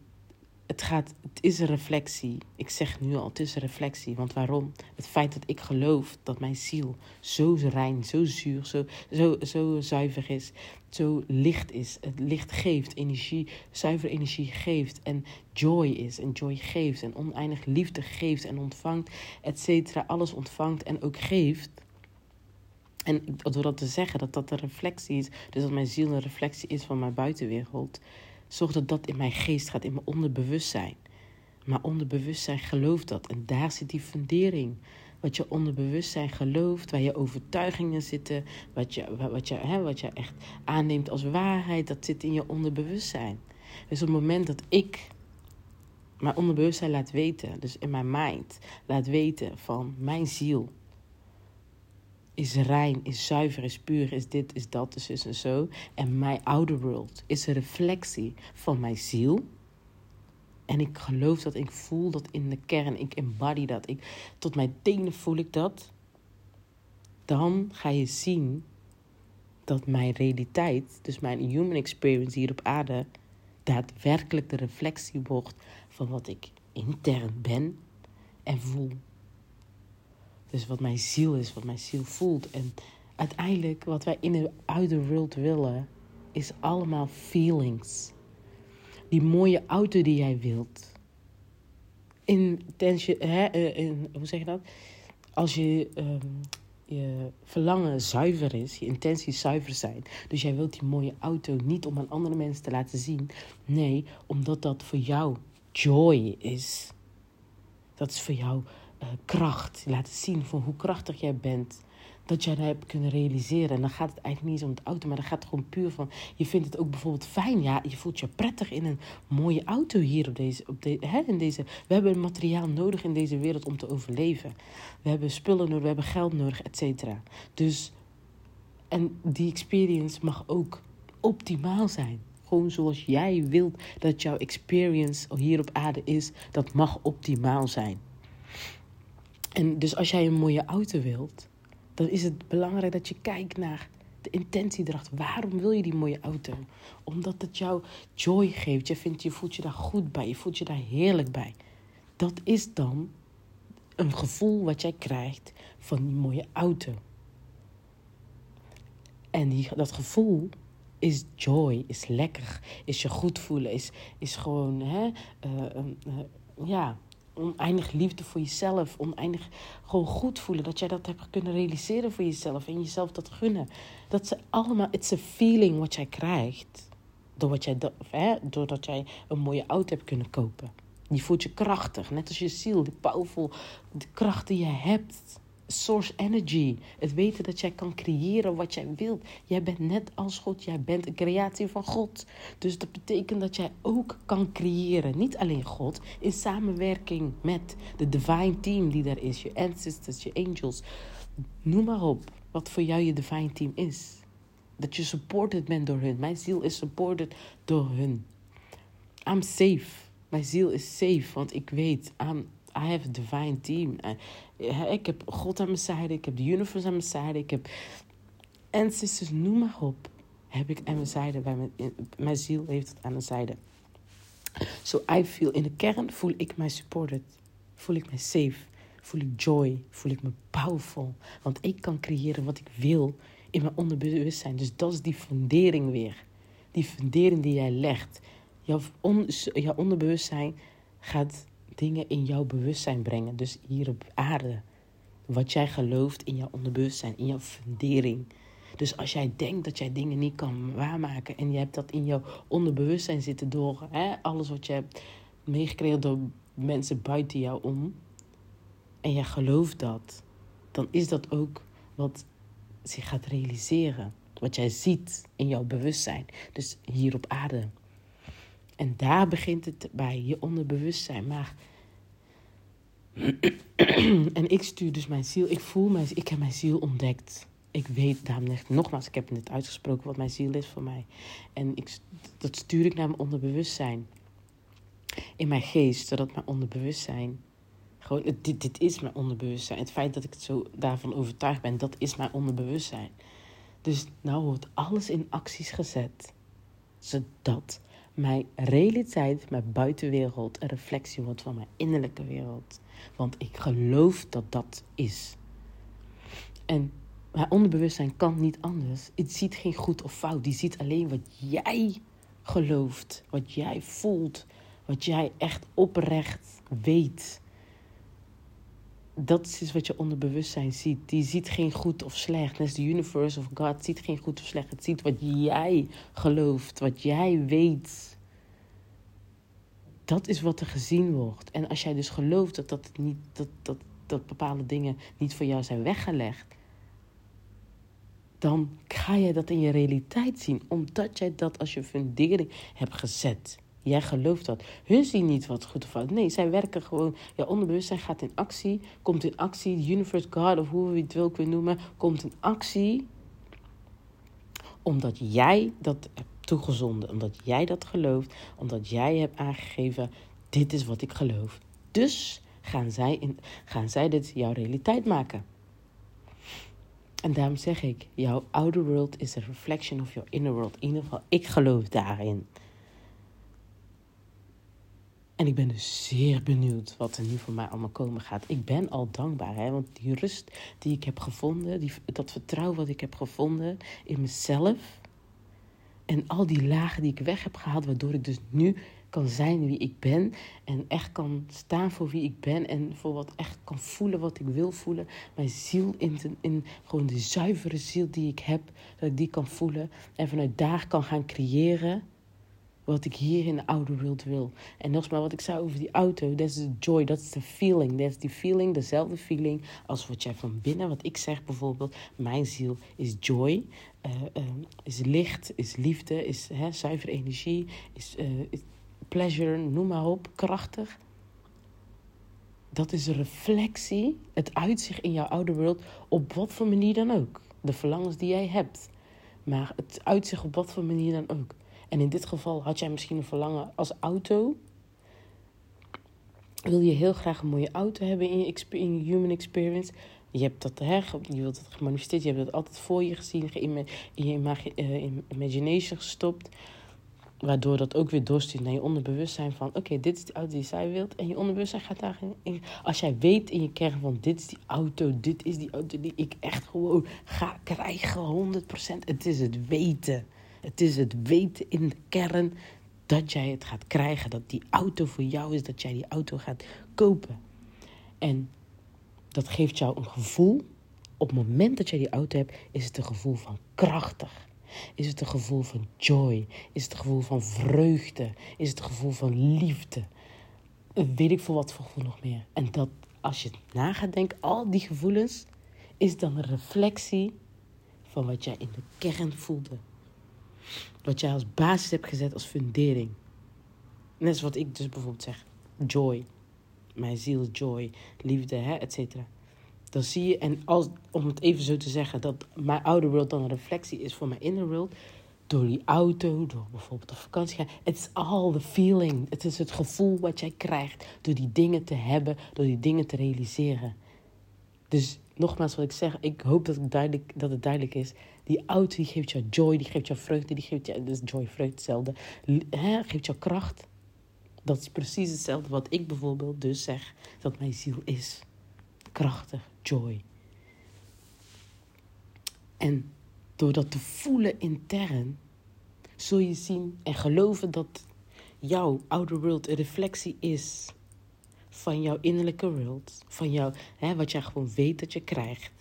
het, gaat, het is een reflectie. Ik zeg nu al, het is een reflectie. Want waarom? Het feit dat ik geloof dat mijn ziel zo rein, zo zuur, zo, zo, zo zuiver is, zo licht is. Het licht geeft, energie, zuivere energie geeft. En joy is, en joy geeft. En oneindig liefde geeft en ontvangt, et cetera. Alles ontvangt en ook geeft. En door dat te zeggen, dat dat een reflectie is, dus dat mijn ziel een reflectie is van mijn buitenwereld, zorgt dat dat in mijn geest gaat, in mijn onderbewustzijn. Maar onderbewustzijn gelooft dat. En daar zit die fundering. Wat je onderbewustzijn gelooft, waar je overtuigingen zitten, wat je, wat je, hè, wat je echt aanneemt als waarheid, dat zit in je onderbewustzijn. Dus op het moment dat ik mijn onderbewustzijn laat weten, dus in mijn mind laat weten van mijn ziel, is rein, is zuiver, is puur, is dit, is dat, is dus en zo. En mijn outer world is een reflectie van mijn ziel. En ik geloof dat, ik voel dat in de kern, ik embody dat. Ik, tot mijn tenen voel ik dat. Dan ga je zien dat mijn realiteit, dus mijn human experience hier op aarde, daadwerkelijk de reflectie wordt van wat ik intern ben en voel. Dus wat mijn ziel is, wat mijn ziel voelt. En uiteindelijk wat wij in de outer world willen, is allemaal feelings. Die mooie auto die jij wilt. Intentie, hè, eh, in, hoe zeg je dat? Als je, um, je verlangen zuiver is, je intenties zuiver zijn. Dus jij wilt die mooie auto niet om aan andere mensen te laten zien. Nee, omdat dat voor jou joy is. Dat is voor jou uh, kracht. Laten zien van hoe krachtig jij bent. Dat jij dat hebt kunnen realiseren. En dan gaat het eigenlijk niet eens om het auto, maar dan gaat het gewoon puur van. Je vindt het ook bijvoorbeeld fijn. Ja, je voelt je prettig in een mooie auto hier op deze. Op de, hè, in deze we hebben materiaal nodig in deze wereld om te overleven. We hebben spullen nodig, we hebben geld nodig, et cetera. Dus. En die experience mag ook optimaal zijn. Gewoon zoals jij wilt dat jouw experience hier op aarde is, dat mag optimaal zijn. En dus als jij een mooie auto wilt, dan is het belangrijk dat je kijkt naar de intentie erachter. Waarom wil je die mooie auto? Omdat het jou joy geeft. Je, vindt, je voelt je daar goed bij. Je voelt je daar heerlijk bij. Dat is dan een gevoel wat jij krijgt van die mooie auto. En die, dat gevoel is joy, is lekker, is je goed voelen, is, is gewoon, hè, uh, uh, ja, oneindig liefde voor jezelf. Oneindig gewoon goed voelen. Dat jij dat hebt kunnen realiseren voor jezelf. En jezelf dat gunnen. Dat ze allemaal, it's a feeling wat jij krijgt. Doordat jij, hè, doordat jij een mooie auto hebt kunnen kopen. Die voelt je krachtig. Net als je ziel. Die powerful, de kracht die je hebt source energy. Het weten dat jij kan creëren wat jij wilt. Jij bent net als God. Jij bent een creatie van God. Dus dat betekent dat jij ook kan creëren. Niet alleen God. In samenwerking met de divine team die er is. Je ancestors, je angels. Noem maar op wat voor jou je divine team is. Dat je supported bent door hun. Mijn ziel is supported door hun. I'm safe. Mijn ziel is safe, want ik weet, I have a divine team. Ik heb God aan mijn zijde, ik heb de universe aan mijn zijde, ik heb ancestors, noem maar op. Heb ik aan mijn zijde, bij mijn, mijn ziel heeft het aan mijn zijde. So I feel, in de kern voel ik mij supported. voel ik me safe. Voel ik joy. Voel ik me powerful. Want ik kan creëren wat ik wil in mijn onderbewustzijn. Dus dat is die fundering weer. Die fundering die jij legt. Jouw, on, jouw onderbewustzijn gaat dingen in jouw bewustzijn brengen. Dus hier op aarde. Wat jij gelooft in jouw onderbewustzijn, in jouw fundering. Dus als jij denkt dat jij dingen niet kan waarmaken en je hebt dat in jouw onderbewustzijn zitten door hè, alles wat je hebt meegekregen door mensen buiten jou om, en jij gelooft dat, dan is dat ook wat zich gaat realiseren. Wat jij ziet in jouw bewustzijn. Dus hier op aarde. En daar begint het bij, je onderbewustzijn. Maar. en ik stuur dus mijn ziel. Ik voel mijn Ik heb mijn ziel ontdekt. Ik weet daarom nogmaals, ik heb net uitgesproken wat mijn ziel is voor mij. En ik, dat stuur ik naar mijn onderbewustzijn. In mijn geest, zodat mijn onderbewustzijn gewoon, dit, dit is mijn onderbewustzijn. Het feit dat ik het zo daarvan overtuigd ben, dat is mijn onderbewustzijn. Dus nou wordt alles in acties gezet. Zodat mijn realiteit, mijn buitenwereld, een reflectie wordt van mijn innerlijke wereld. Want ik geloof dat dat is. En mijn onderbewustzijn kan niet anders. Het ziet geen goed of fout. Die ziet alleen wat jij gelooft, wat jij voelt, wat jij echt oprecht weet dat is wat je onderbewustzijn ziet. Die ziet geen goed of slecht. Net de universe of God ziet geen goed of slecht. Het ziet wat jij gelooft, wat jij weet. Dat is wat er gezien wordt. En als jij dus gelooft dat, dat, niet, dat, dat, dat bepaalde dingen niet voor jou zijn weggelegd, dan ga je dat in je realiteit zien, omdat jij dat als je fundering hebt gezet. Jij gelooft dat. Hun zien niet wat goed of fout. Nee, zij werken gewoon. Ja, onderbewustzijn gaat in actie. Komt in actie. Universe, God of hoe we het wil kunnen noemen. Komt in actie. Omdat jij dat toegezonden. Omdat jij dat gelooft. Omdat jij hebt aangegeven. Dit is wat ik geloof. Dus gaan zij, in, gaan zij dit jouw realiteit maken. En daarom zeg ik, jouw outer world is a reflection of your inner world. In ieder geval, ik geloof daarin. En ik ben dus zeer benieuwd wat er nu voor mij allemaal komen gaat. Ik ben al dankbaar, hè, want die rust die ik heb gevonden, die, dat vertrouwen wat ik heb gevonden in mezelf. En al die lagen die ik weg heb gehaald, waardoor ik dus nu kan zijn wie ik ben. En echt kan staan voor wie ik ben. En voor wat echt kan voelen wat ik wil voelen. Mijn ziel in, in gewoon de zuivere ziel die ik heb, dat ik die kan voelen. En vanuit daar kan gaan creëren wat ik hier in de oude wereld wil. En nogmaals, wat ik zei over die auto, dat is de joy, dat is de feeling. Dat is die feeling, dezelfde feeling als wat jij van binnen, wat ik zeg bijvoorbeeld, mijn ziel is joy, uh, uh, is licht, is liefde, is hè, zuivere energie, is, uh, is pleasure, noem maar op, krachtig. Dat is een reflectie, het uitzicht in jouw oude wereld, op wat voor manier dan ook. De verlangens die jij hebt. Maar het uitzicht op wat voor manier dan ook. En in dit geval had jij misschien een verlangen als auto. Wil je heel graag een mooie auto hebben in je, in human experience? Je hebt dat, hè, je wilt het gemanifesteerd, je hebt dat altijd voor je gezien, in je uh, imagination gestopt. Waardoor dat ook weer doorstuurt naar je onderbewustzijn van... oké, dit is de auto die zij wilt. En je onderbewustzijn gaat daarin... In, als jij weet in je kern van dit is die auto... dit is die auto die ik echt gewoon ga krijgen, 100%. Het is het weten. Het is het weten in de kern dat jij het gaat krijgen. Dat die auto voor jou is, dat jij die auto gaat kopen. En dat geeft jou een gevoel. Op het moment dat jij die auto hebt, is het een gevoel van krachtig. Is het een gevoel van joy? Is het een gevoel van vreugde? Is het een gevoel van liefde? Weet ik veel wat voor gevoel nog meer. En dat als je na gaat denken, al die gevoelens, is dan een reflectie van wat jij in de kern voelde. Wat jij als basis hebt gezet als fundering. Net als wat ik dus bijvoorbeeld zeg. Joy. Mijn ziel joy. Liefde, et cetera. Dan zie je, en als, om het even zo te zeggen, dat mijn outer world dan een reflectie is voor mijn inner world. Door die auto, door bijvoorbeeld op vakantie gaan. Het is the feeling. Het is het gevoel wat jij krijgt door die dingen te hebben, door die dingen te realiseren. Dus nogmaals wat ik zeg, ik hoop dat, het duidelijk, dat het duidelijk is. Die auto die geeft jou joy, die geeft jou vreugde, die geeft jou, dus joy, vreugde, hetzelfde. He, geeft jou kracht. Dat is precies hetzelfde wat ik bijvoorbeeld dus zeg dat mijn ziel is. Krachtig, joy. En door dat te voelen intern, zul je zien en geloven dat jouw outer world een reflectie is van jouw innerlijke world. Van jou, wat jij gewoon weet dat je krijgt.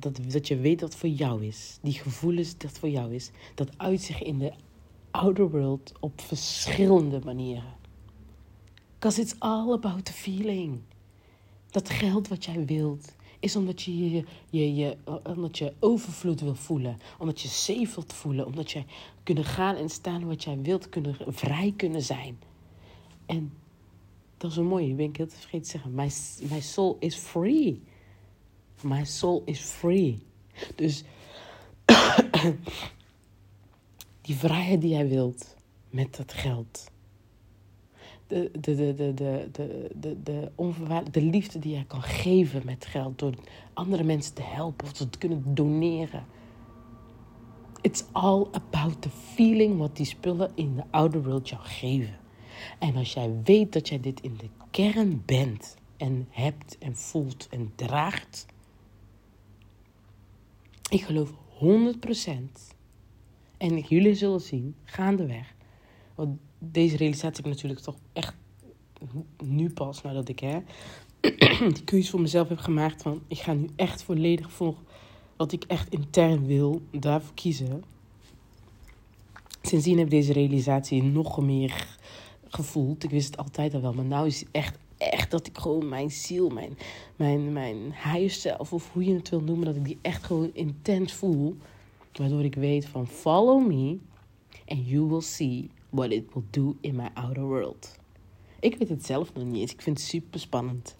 Dat, dat je weet dat voor jou is. Die gevoelens dat voor jou is. Dat uitzicht in de outer world op verschillende manieren. Because it's all about the feeling. Dat geld wat jij wilt, is omdat je, je, je, je, omdat je overvloed wil voelen. Omdat je safe wilt voelen. Omdat je kunnen gaan en staan wat jij wilt. Kunnen, vrij kunnen zijn. En dat is een mooie. Ben ik heel vergeten te zeggen. My, my soul is free. My soul is free. Dus die vrijheid die jij wilt met dat geld. De, de, de, de, de, de, de, de, onvoorwaardelijke, de liefde die jij kan geven met geld. Door andere mensen te helpen of te kunnen doneren. It's all about the feeling wat die spullen in de outer world jou geven. En als jij weet dat jij dit in de kern bent en hebt en voelt en draagt. Ik geloof 100%. En jullie zullen zien, gaandeweg. Want deze realisatie heb ik natuurlijk toch echt nu pas nadat ik hè, die keuze voor mezelf heb gemaakt. Van ik ga nu echt volledig voor wat ik echt intern wil, daarvoor kiezen. Sindsdien heb ik deze realisatie nog meer gevoeld. Ik wist het altijd al wel, maar nu is het echt, echt dat ik gewoon mijn ziel, mijn, mijn, mijn higher self, of hoe je het wil noemen, dat ik die echt gewoon intens voel. Waardoor ik weet van follow me and you will see what it will do in my outer world. Ik weet het zelf nog niet eens. Ik vind het super spannend.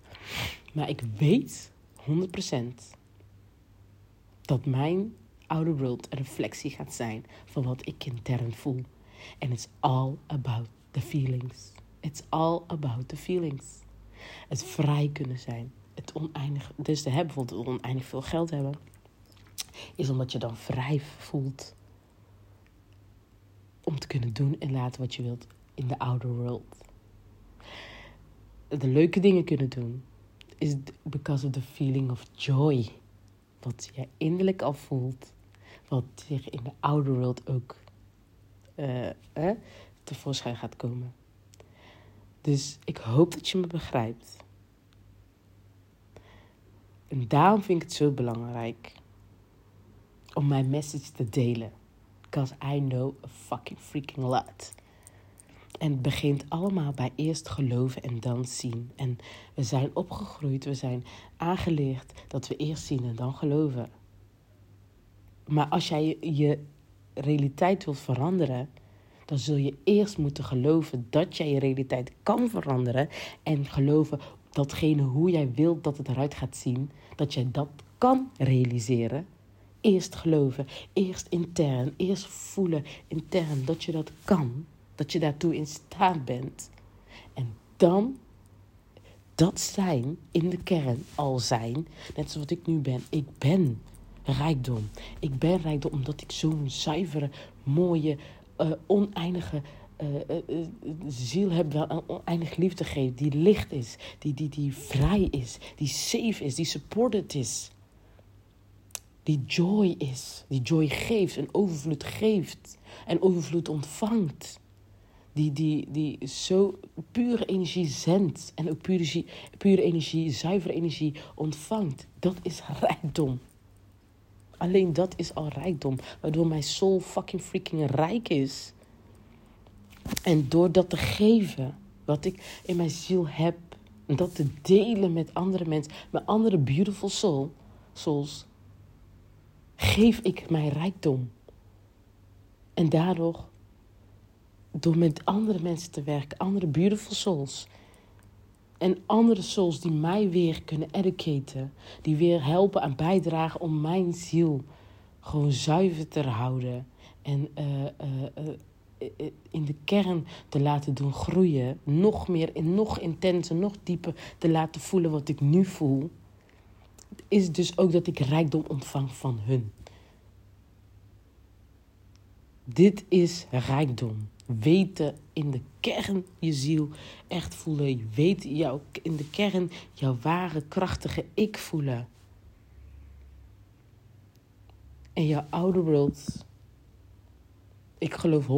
Maar ik weet 100% dat mijn outer world een reflectie gaat zijn van wat ik intern voel. En it's all about the feelings. It's all about the feelings. Het vrij kunnen zijn. Het oneindig, dus te hebben, bijvoorbeeld oneindig veel geld hebben, is omdat je dan vrij voelt om te kunnen doen en laten wat je wilt in de outer world. De leuke dingen kunnen doen is because of the feeling of joy. Wat je innerlijk al voelt, wat zich in de outer world ook uh, eh, tevoorschijn gaat komen. Dus ik hoop dat je me begrijpt. En daarom vind ik het zo belangrijk om mijn message te delen. Because I know a fucking freaking lot. En het begint allemaal bij eerst geloven en dan zien. En we zijn opgegroeid, we zijn aangeleerd dat we eerst zien en dan geloven. Maar als jij je realiteit wilt veranderen, dan zul je eerst moeten geloven dat jij je realiteit kan veranderen. En geloven datgene hoe jij wilt dat het eruit gaat zien, dat jij dat kan realiseren. Eerst geloven, eerst intern, eerst voelen intern dat je dat kan, dat je daartoe in staat bent. En dan dat zijn in de kern al zijn, net zoals ik nu ben. Ik ben rijkdom. Ik ben rijkdom omdat ik zo'n zuivere, mooie, uh, oneindige uh, ziel heb, wel oneindig liefde geeft, die licht is, die, die, die vrij is, die safe is, die supported is. Die joy is, die joy geeft en overvloed geeft en overvloed ontvangt. Die, die, die zo pure energie zendt en ook pure, pure energie, zuivere energie ontvangt. Dat is rijkdom. Alleen dat is al rijkdom. Waardoor mijn soul fucking freaking rijk is. En door dat te geven, wat ik in mijn ziel heb. En dat te delen met andere mensen, met andere beautiful soul, souls. Geef ik mijn rijkdom. En daardoor, door met andere mensen te werken, andere beautiful souls en andere souls die mij weer kunnen educaten. Die weer helpen en bijdragen om mijn ziel gewoon zuiver te houden. En uh, uh, uh, in de kern te laten doen groeien. Nog meer, in nog intenser, nog dieper te laten voelen wat ik nu voel. Is dus ook dat ik rijkdom ontvang van hun. Dit is rijkdom. Weten in de kern je ziel echt voelen. Je weet jou, in de kern jouw ware, krachtige ik voelen. En jouw outer world, ik geloof 100%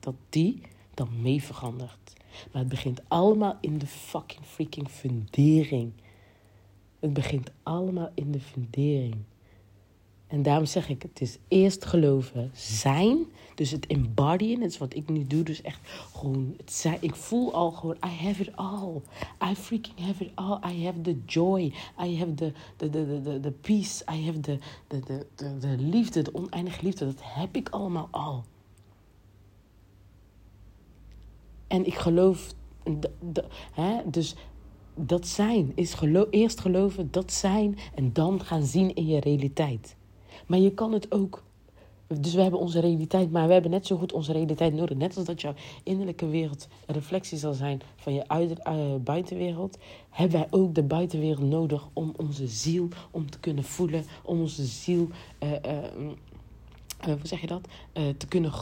dat die dan mee verandert. Maar het begint allemaal in de fucking freaking fundering. Het begint allemaal in de fundering. En daarom zeg ik, het is eerst geloven, zijn. Dus het embodyen, dat is wat ik nu doe. Dus echt gewoon het. Ik voel al gewoon, I have it all. I freaking have it all. I have the joy. I have the, the, the, the, the peace. I have the, the, the, the, de liefde, de oneindige liefde. Dat heb ik allemaal al. En ik geloof, hè, dus dat zijn is eerst geloven, dat zijn en dan gaan zien in je realiteit. Maar je kan het ook. Dus we hebben onze realiteit, maar we hebben net zo goed onze realiteit nodig. Net als dat jouw innerlijke wereld een reflectie zal zijn van je uh, buitenwereld, hebben wij ook de buitenwereld nodig om onze ziel om te kunnen voelen, om onze ziel, uh, uh, hoe zeg je dat, te kunnen,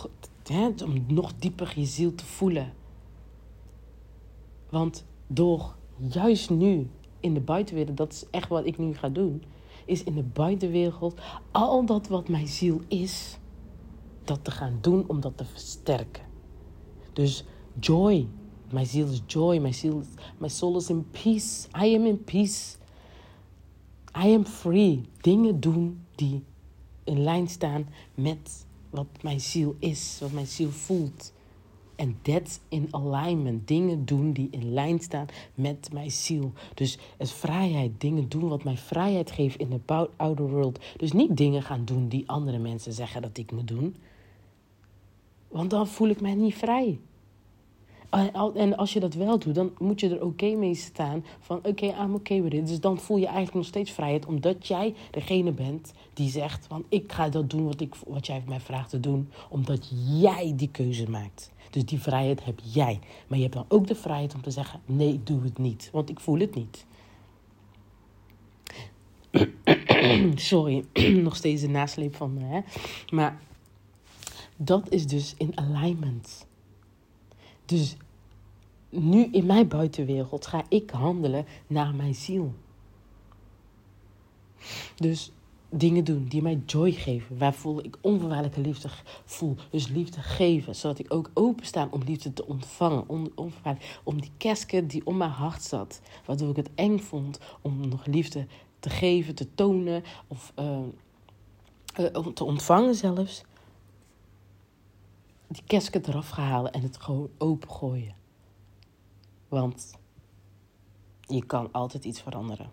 hè, om nog dieper je ziel te voelen. Want door juist nu in de buitenwereld, dat is echt wat ik nu ga doen, is in de buitenwereld al dat wat mijn ziel is, dat te gaan doen om dat te versterken. Dus joy. Mijn ziel is joy. Mijn, ziel, mijn soul is in peace. I am in peace. I am free. Dingen doen die in lijn staan met wat mijn ziel is, wat mijn ziel voelt. En that's in alignment. Dingen doen die in lijn staan met mijn ziel. Dus het vrijheid. Dingen doen wat mij vrijheid geeft in de outer world. Dus niet dingen gaan doen die andere mensen zeggen dat ik moet doen. Want dan voel ik mij niet vrij. En als je dat wel doet, dan moet je er oké mee staan. Van oké, okay, I'm okay with it. Dus dan voel je eigenlijk nog steeds vrijheid. Omdat jij degene bent die zegt: van ik ga dat doen wat, ik, wat jij mij vraagt te doen. Omdat jij die keuze maakt. Dus die vrijheid heb jij. Maar je hebt dan ook de vrijheid om te zeggen: nee, doe het niet. Want ik voel het niet. Sorry, nog steeds de nasleep van me. Hè? Maar dat is dus in alignment. Dus nu in mijn buitenwereld ga ik handelen naar mijn ziel. Dus dingen doen die mij joy geven. Waar voel ik onvoorwaardelijke liefde voel. Dus liefde geven. Zodat ik ook openstaan om liefde te ontvangen. Om, die kerstket die om mijn hart zat. Waardoor ik het eng vond om nog liefde te geven, te tonen. Of uh, te ontvangen zelfs. Die kerstket eraf gehaald en het gewoon opengooien. Want je kan altijd iets veranderen.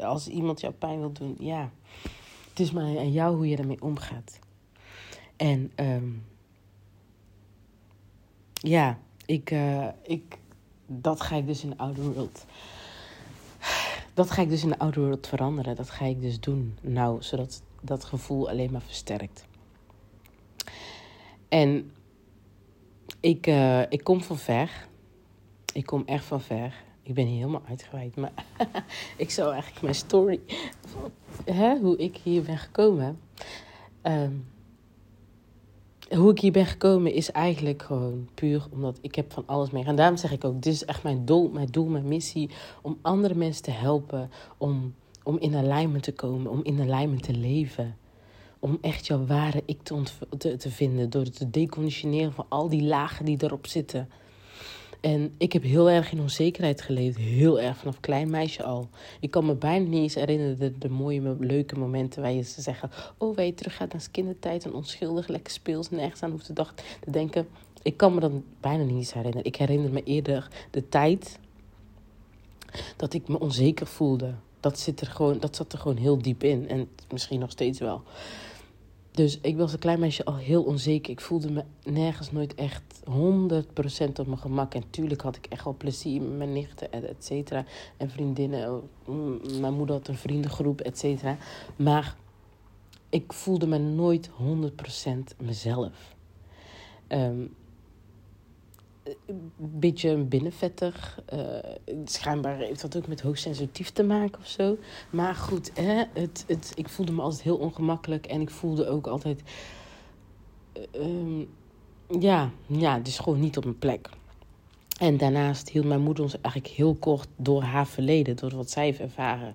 Als iemand jou pijn wil doen, ja. Het is maar aan jou hoe je ermee omgaat. En um, ja, ik, uh, ik, dat ga ik dus in de oude world. Dat ga ik dus in de oude world veranderen. Dat ga ik dus doen. Nou, zodat dat gevoel alleen maar versterkt. En ik, uh, ik kom van ver. Ik kom echt van ver. Ik ben hier helemaal uitgeweid. Maar ik zou eigenlijk mijn story. Hè, hoe ik hier ben gekomen. Um, hoe ik hier ben gekomen is eigenlijk gewoon puur omdat ik heb van alles meegaan. Daarom zeg ik ook, dit is echt mijn doel, mijn doel, mijn missie. Om andere mensen te helpen. Om, om in alignment te komen. Om in alignment te leven. Om echt jouw ware ik te, te, vinden. Door het te deconditioneren van al die lagen die erop zitten. En ik heb heel erg in onzekerheid geleefd. Heel erg, vanaf klein meisje al. Ik kan me bijna niet eens herinneren de, de mooie, leuke momenten... waar je ze zeggen, oh, waar je terug gaat naar kindertijd... en onschuldig, lekker speels, nergens aan hoeft te, dacht, te denken. Ik kan me dan bijna niet eens herinneren. Ik herinner me eerder de tijd dat ik me onzeker voelde. Dat, zit er gewoon, dat zat er gewoon heel diep in. En misschien nog steeds wel. Dus ik was een klein meisje al heel onzeker. Ik voelde me nergens nooit echt 100% op mijn gemak. En tuurlijk had ik echt wel plezier met mijn nichten, et cetera. En vriendinnen. Mm, mijn moeder had een vriendengroep, et cetera. Maar ik voelde me nooit 100% mezelf. Um, een beetje binnenvetter. Uh, schijnbaar heeft dat ook met hoogsensitief te maken of zo. Maar goed, hè, het, het, ik voelde me altijd heel ongemakkelijk. En ik voelde ook altijd... Uh, ja, ja, dus gewoon niet op mijn plek. En daarnaast hield mijn moeder ons eigenlijk heel kort door haar verleden, door wat zij heeft ervaren.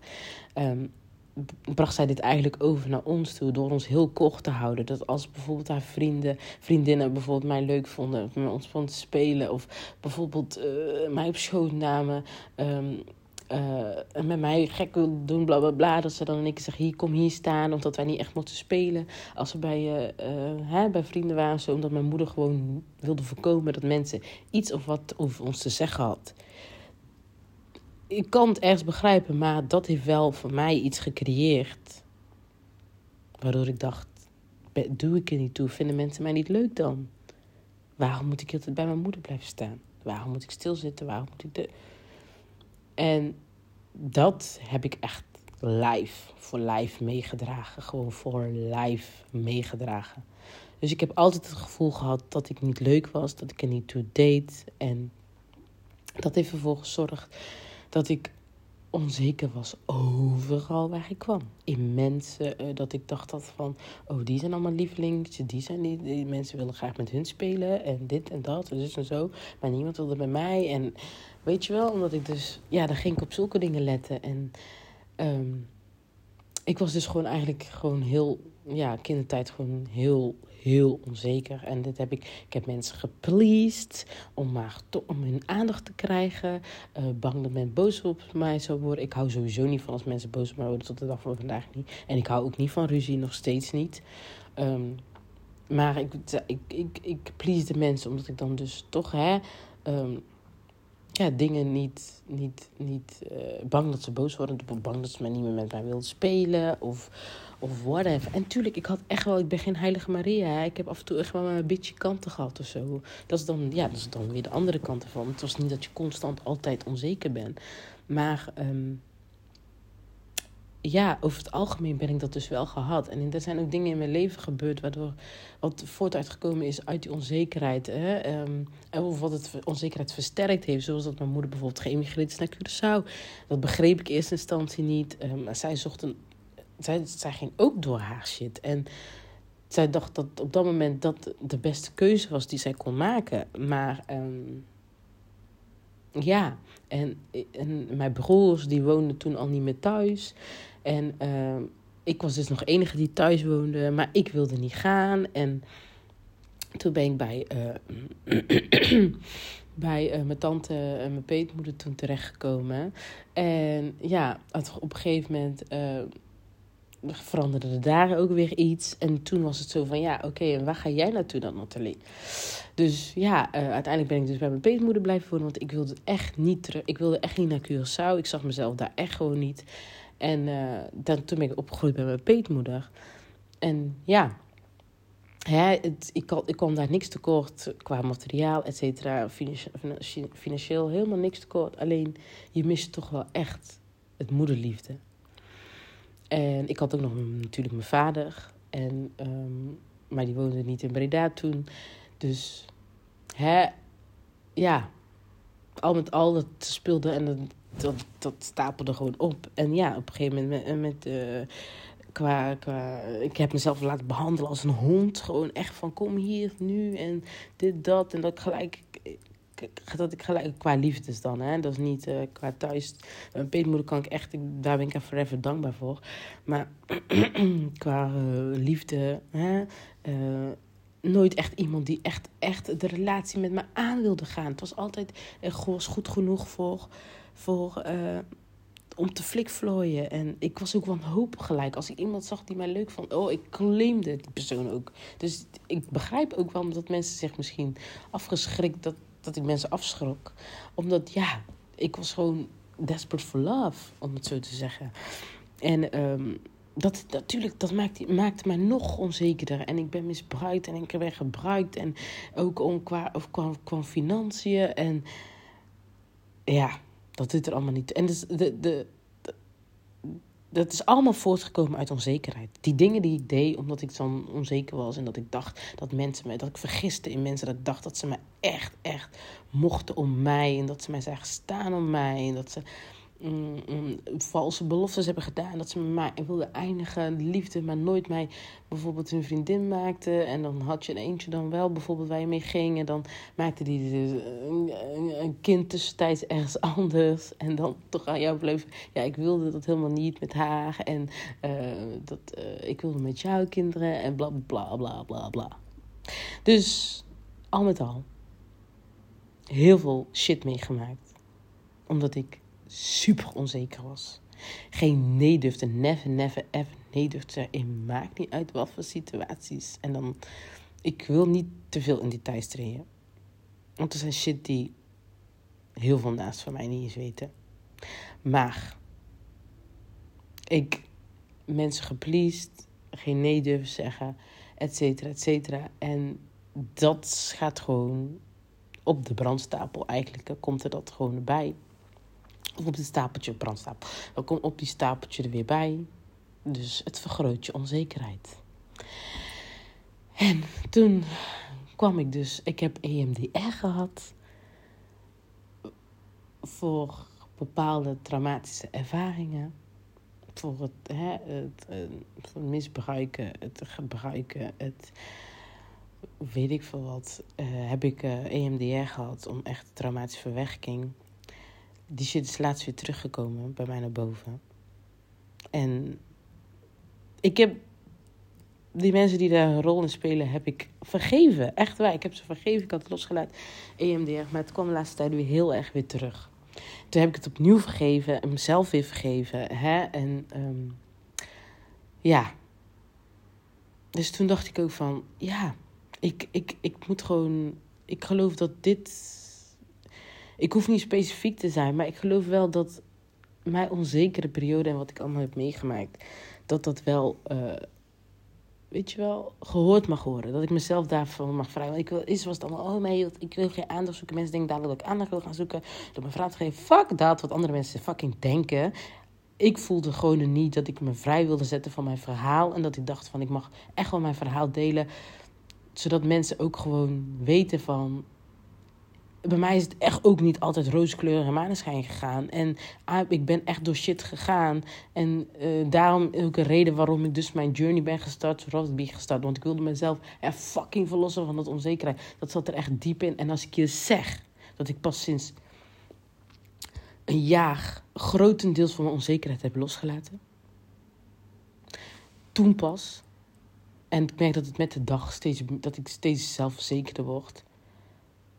Um, bracht zij dit eigenlijk over naar ons toe door ons heel kort te houden. Dat als bijvoorbeeld haar vrienden, vriendinnen bijvoorbeeld mij leuk vonden, met ons spelen, of bijvoorbeeld uh, mij op schoot namen, um, met mij gek wil doen, bla bla bla. Dat ze dan één keer zeggen: hier, kom hier staan. Omdat wij niet echt mochten spelen. Als we bij, uh, hè, bij vrienden waren, zo. Omdat mijn moeder gewoon wilde voorkomen dat mensen iets of wat over ons te zeggen had. Ik kan het ergens begrijpen, maar dat heeft wel voor mij iets gecreëerd. Waardoor ik dacht: doe ik er niet toe? Vinden mensen mij niet leuk dan? Waarom moet ik altijd bij mijn moeder blijven staan? Waarom moet ik stilzitten? Waarom moet ik de. En dat heb ik echt live, voor live meegedragen. Gewoon voor live meegedragen. Dus ik heb altijd het gevoel gehad dat ik niet leuk was, dat ik er niet toe deed. En dat heeft ervoor gezorgd dat ik onzeker was overal waar ik kwam. In mensen, uh, dat ik dacht dat van, oh die zijn allemaal lievelings, die zijn die, die, mensen willen graag met hun spelen en dit en dat en dus en zo. Maar niemand wilde bij mij en weet je wel, omdat ik dus, ja, dan ging ik op zulke dingen letten en um, ik was dus gewoon eigenlijk gewoon heel, ja, kindertijd gewoon heel, heel onzeker. En dit heb ik, ik heb mensen gepleased om maar om hun aandacht te krijgen. Uh, bang dat men boos op mij zou worden. Ik hou sowieso niet van als mensen boos op mij worden tot de dag van vandaag niet. En ik hou ook niet van ruzie, nog steeds niet. Um, maar ik, ik, ik, please de mensen omdat ik dan dus toch, hè... Um, ja, dingen niet, niet, niet uh, bang dat ze boos worden. Bang dat ze niet meer met mij willen spelen. Of, of whatever. En tuurlijk, ik had echt wel, ik ben geen heilige Maria. Ik heb af en toe echt wel een beetje kanten gehad of zo. Dat is dan, ja, dat is dan weer de andere kant ervan. Het was niet dat je constant altijd onzeker bent. Maar um, ja, over het algemeen ben ik dat dus wel gehad. En er zijn ook dingen in mijn leven gebeurd waardoor wat voortuitgekomen is uit die onzekerheid. Hè? Um, of wat het onzekerheid versterkt heeft. Zoals dat mijn moeder bijvoorbeeld geëmigreerd is naar Curaçao. Dat begreep ik in eerste instantie niet. Um, zij zocht een. Zij, ging ook door haar shit. En zij dacht dat op dat moment dat de beste keuze was die zij kon maken. Maar. Um, ja, en, en mijn broers die woonden toen al niet meer thuis. En uh, ik was dus nog enige die thuis woonde, maar ik wilde niet gaan. En toen ben ik bij, uh, bij uh, mijn tante en mijn peetmoeder toen terechtgekomen. En ja, op een gegeven moment veranderde er daar ook weer iets. En toen was het zo van, ja, oké, en waar ga jij naartoe dan, Nathalie? Dus ja, uh, uiteindelijk ben ik dus bij mijn peetmoeder blijven wonen. Want ik wilde echt niet terug. Ik wilde echt niet naar Curaçao. Ik zag mezelf daar echt gewoon niet. En uh, dan, toen ben ik opgegroeid bij mijn peetmoeder. En ja, hè, het, ik, ik kwam daar niks tekort qua materiaal, et cetera. Financieel, financieel helemaal niks tekort. Alleen, je mist toch wel echt het moederliefde. En ik had ook nog natuurlijk mijn vader. En, um, maar die woonde niet in Breda toen. Dus hè, ja, al met al dat speelde en dat, dat, dat stapelde gewoon op. En ja, op een gegeven moment met, met uh, qua, ik heb mezelf laten behandelen als een hond. Gewoon echt van kom hier nu en dit, dat. En dat gelijk dat ik gelijk qua liefdes dan, hè. Dat is niet uh, qua thuis. Mijn peetmoeder kan ik echt, daar ben ik er forever dankbaar voor. Maar qua uh, liefde, hè. Uh, nooit echt iemand die echt, echt de relatie met me aan wilde gaan. Het was altijd, was goed genoeg voor, voor om te flikvlooien. En ik was ook wanhopig gelijk. Als ik iemand zag die mij leuk vond, oh, ik claimde die persoon ook. Dus ik begrijp ook wel dat mensen zich misschien afgeschrikt dat dat ik mensen afschrok. Omdat ja, ik was gewoon desperate for love, om het zo te zeggen. En um, dat natuurlijk, dat maakte, maakte mij nog onzekerder. En ik ben misbruikt en ik ben gebruikt. En ook om qua, of qua, qua financiën. En ja, dat doet er allemaal niet. En dus de, de, dat is allemaal voortgekomen uit onzekerheid. Die dingen die ik deed omdat ik dan onzeker was en dat ik dacht dat mensen mij, dat ik vergiste in mensen, dat ik dacht dat ze me echt, echt mochten om mij en dat ze mij zagen staan om mij en dat ze, mm, mm, valse beloftes hebben gedaan. Dat ze mij wilden eindigen, liefde, maar nooit mij bijvoorbeeld hun vriendin maakte. En dan had je een eentje dan wel bijvoorbeeld waar je mee ging. En dan maakte die dus een, kind tussentijds ergens anders. En dan toch aan jou bleef. Ja, ik wilde dat helemaal niet met haar. En uh, dat, uh, ik wilde met jouw kinderen. En bla bla bla bla bla. Dus al met al heel veel shit meegemaakt. Omdat ik super onzeker was. Geen nee durfde, never, never, ever nee durfde in Maakt niet uit wat voor situaties. En dan, ik wil niet te veel in details treden. Want er zijn shit die heel veel naast van mij niet eens weten. Maar ik mensen gepleased, geen nee durven zeggen, et cetera, et cetera. En dat gaat gewoon op de brandstapel. Eigenlijk komt er dat gewoon bij. Op het stapeltje brandstapel. Dan komt op die stapeltje er weer bij. Dus het vergroot je onzekerheid. En toen kwam ik dus, ik heb EMDR gehad voor bepaalde traumatische ervaringen. Voor het, hè, het, het misbruiken, het gebruiken, het weet ik veel wat, uh, heb ik uh, eh, EMDR gehad om echt traumatische verwerking. Die shit is laatst weer teruggekomen bij mij naar boven. En ik heb die mensen die daar een rol in spelen, heb ik vergeven. Echt waar, ik heb ze vergeven. Ik had het losgelaten, EMDR, maar het kwam de laatste tijd weer heel erg weer terug. Toen heb ik het opnieuw vergeven en mezelf weer vergeven. Hè? En um, ja. Dus toen dacht ik ook van, ja, ik, ik, ik moet gewoon. Ik geloof dat dit. Ik hoef niet specifiek te zijn, maar ik geloof wel dat mijn onzekere periode en wat ik allemaal heb meegemaakt, dat dat wel. Uh, weet je wel, gehoord mag worden. Dat ik mezelf daarvan mag vragen. Ik wil, is was het allemaal, oh ik wil geen aandacht zoeken. Mensen denken dadelijk dat ik aandacht wil gaan zoeken. Door mijn vrouw te fuck dat, wat andere mensen fucking denken. Ik voelde gewoon niet dat ik me vrij wilde zetten van mijn verhaal. En dat ik dacht van, ik mag echt wel mijn verhaal delen zodat mensen ook gewoon weten van. Bij mij is het echt ook niet altijd rooskleur en maneschijn gegaan. En ah, ik ben echt door shit gegaan. En uh, daarom ook een reden waarom ik dus mijn journey ben gestart. Zoals ik gestart. Want ik wilde mezelf er fucking verlossen van dat onzekerheid. Dat zat er echt diep in. En als ik je zeg dat ik pas sinds een jaar grotendeels van mijn onzekerheid heb losgelaten. Toen pas en ik merk dat het met de dag steeds, dat ik steeds zelfverzekerder word.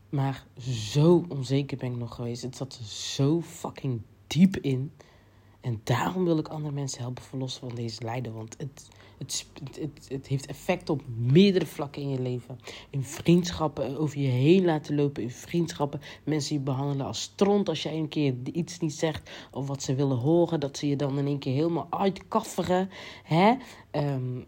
Maar zo onzeker ben ik nog geweest. Het zat er zo fucking diep in. En daarom wil ik andere mensen helpen verlossen van deze lijden. Want het, het, het, het, heeft effect op meerdere vlakken in je leven. In vriendschappen, over je heen laten lopen. In vriendschappen, mensen je behandelen als stront. Als jij een keer iets niet zegt of wat ze willen horen. Dat ze je dan in één keer helemaal uitkafferen. Hè? Um,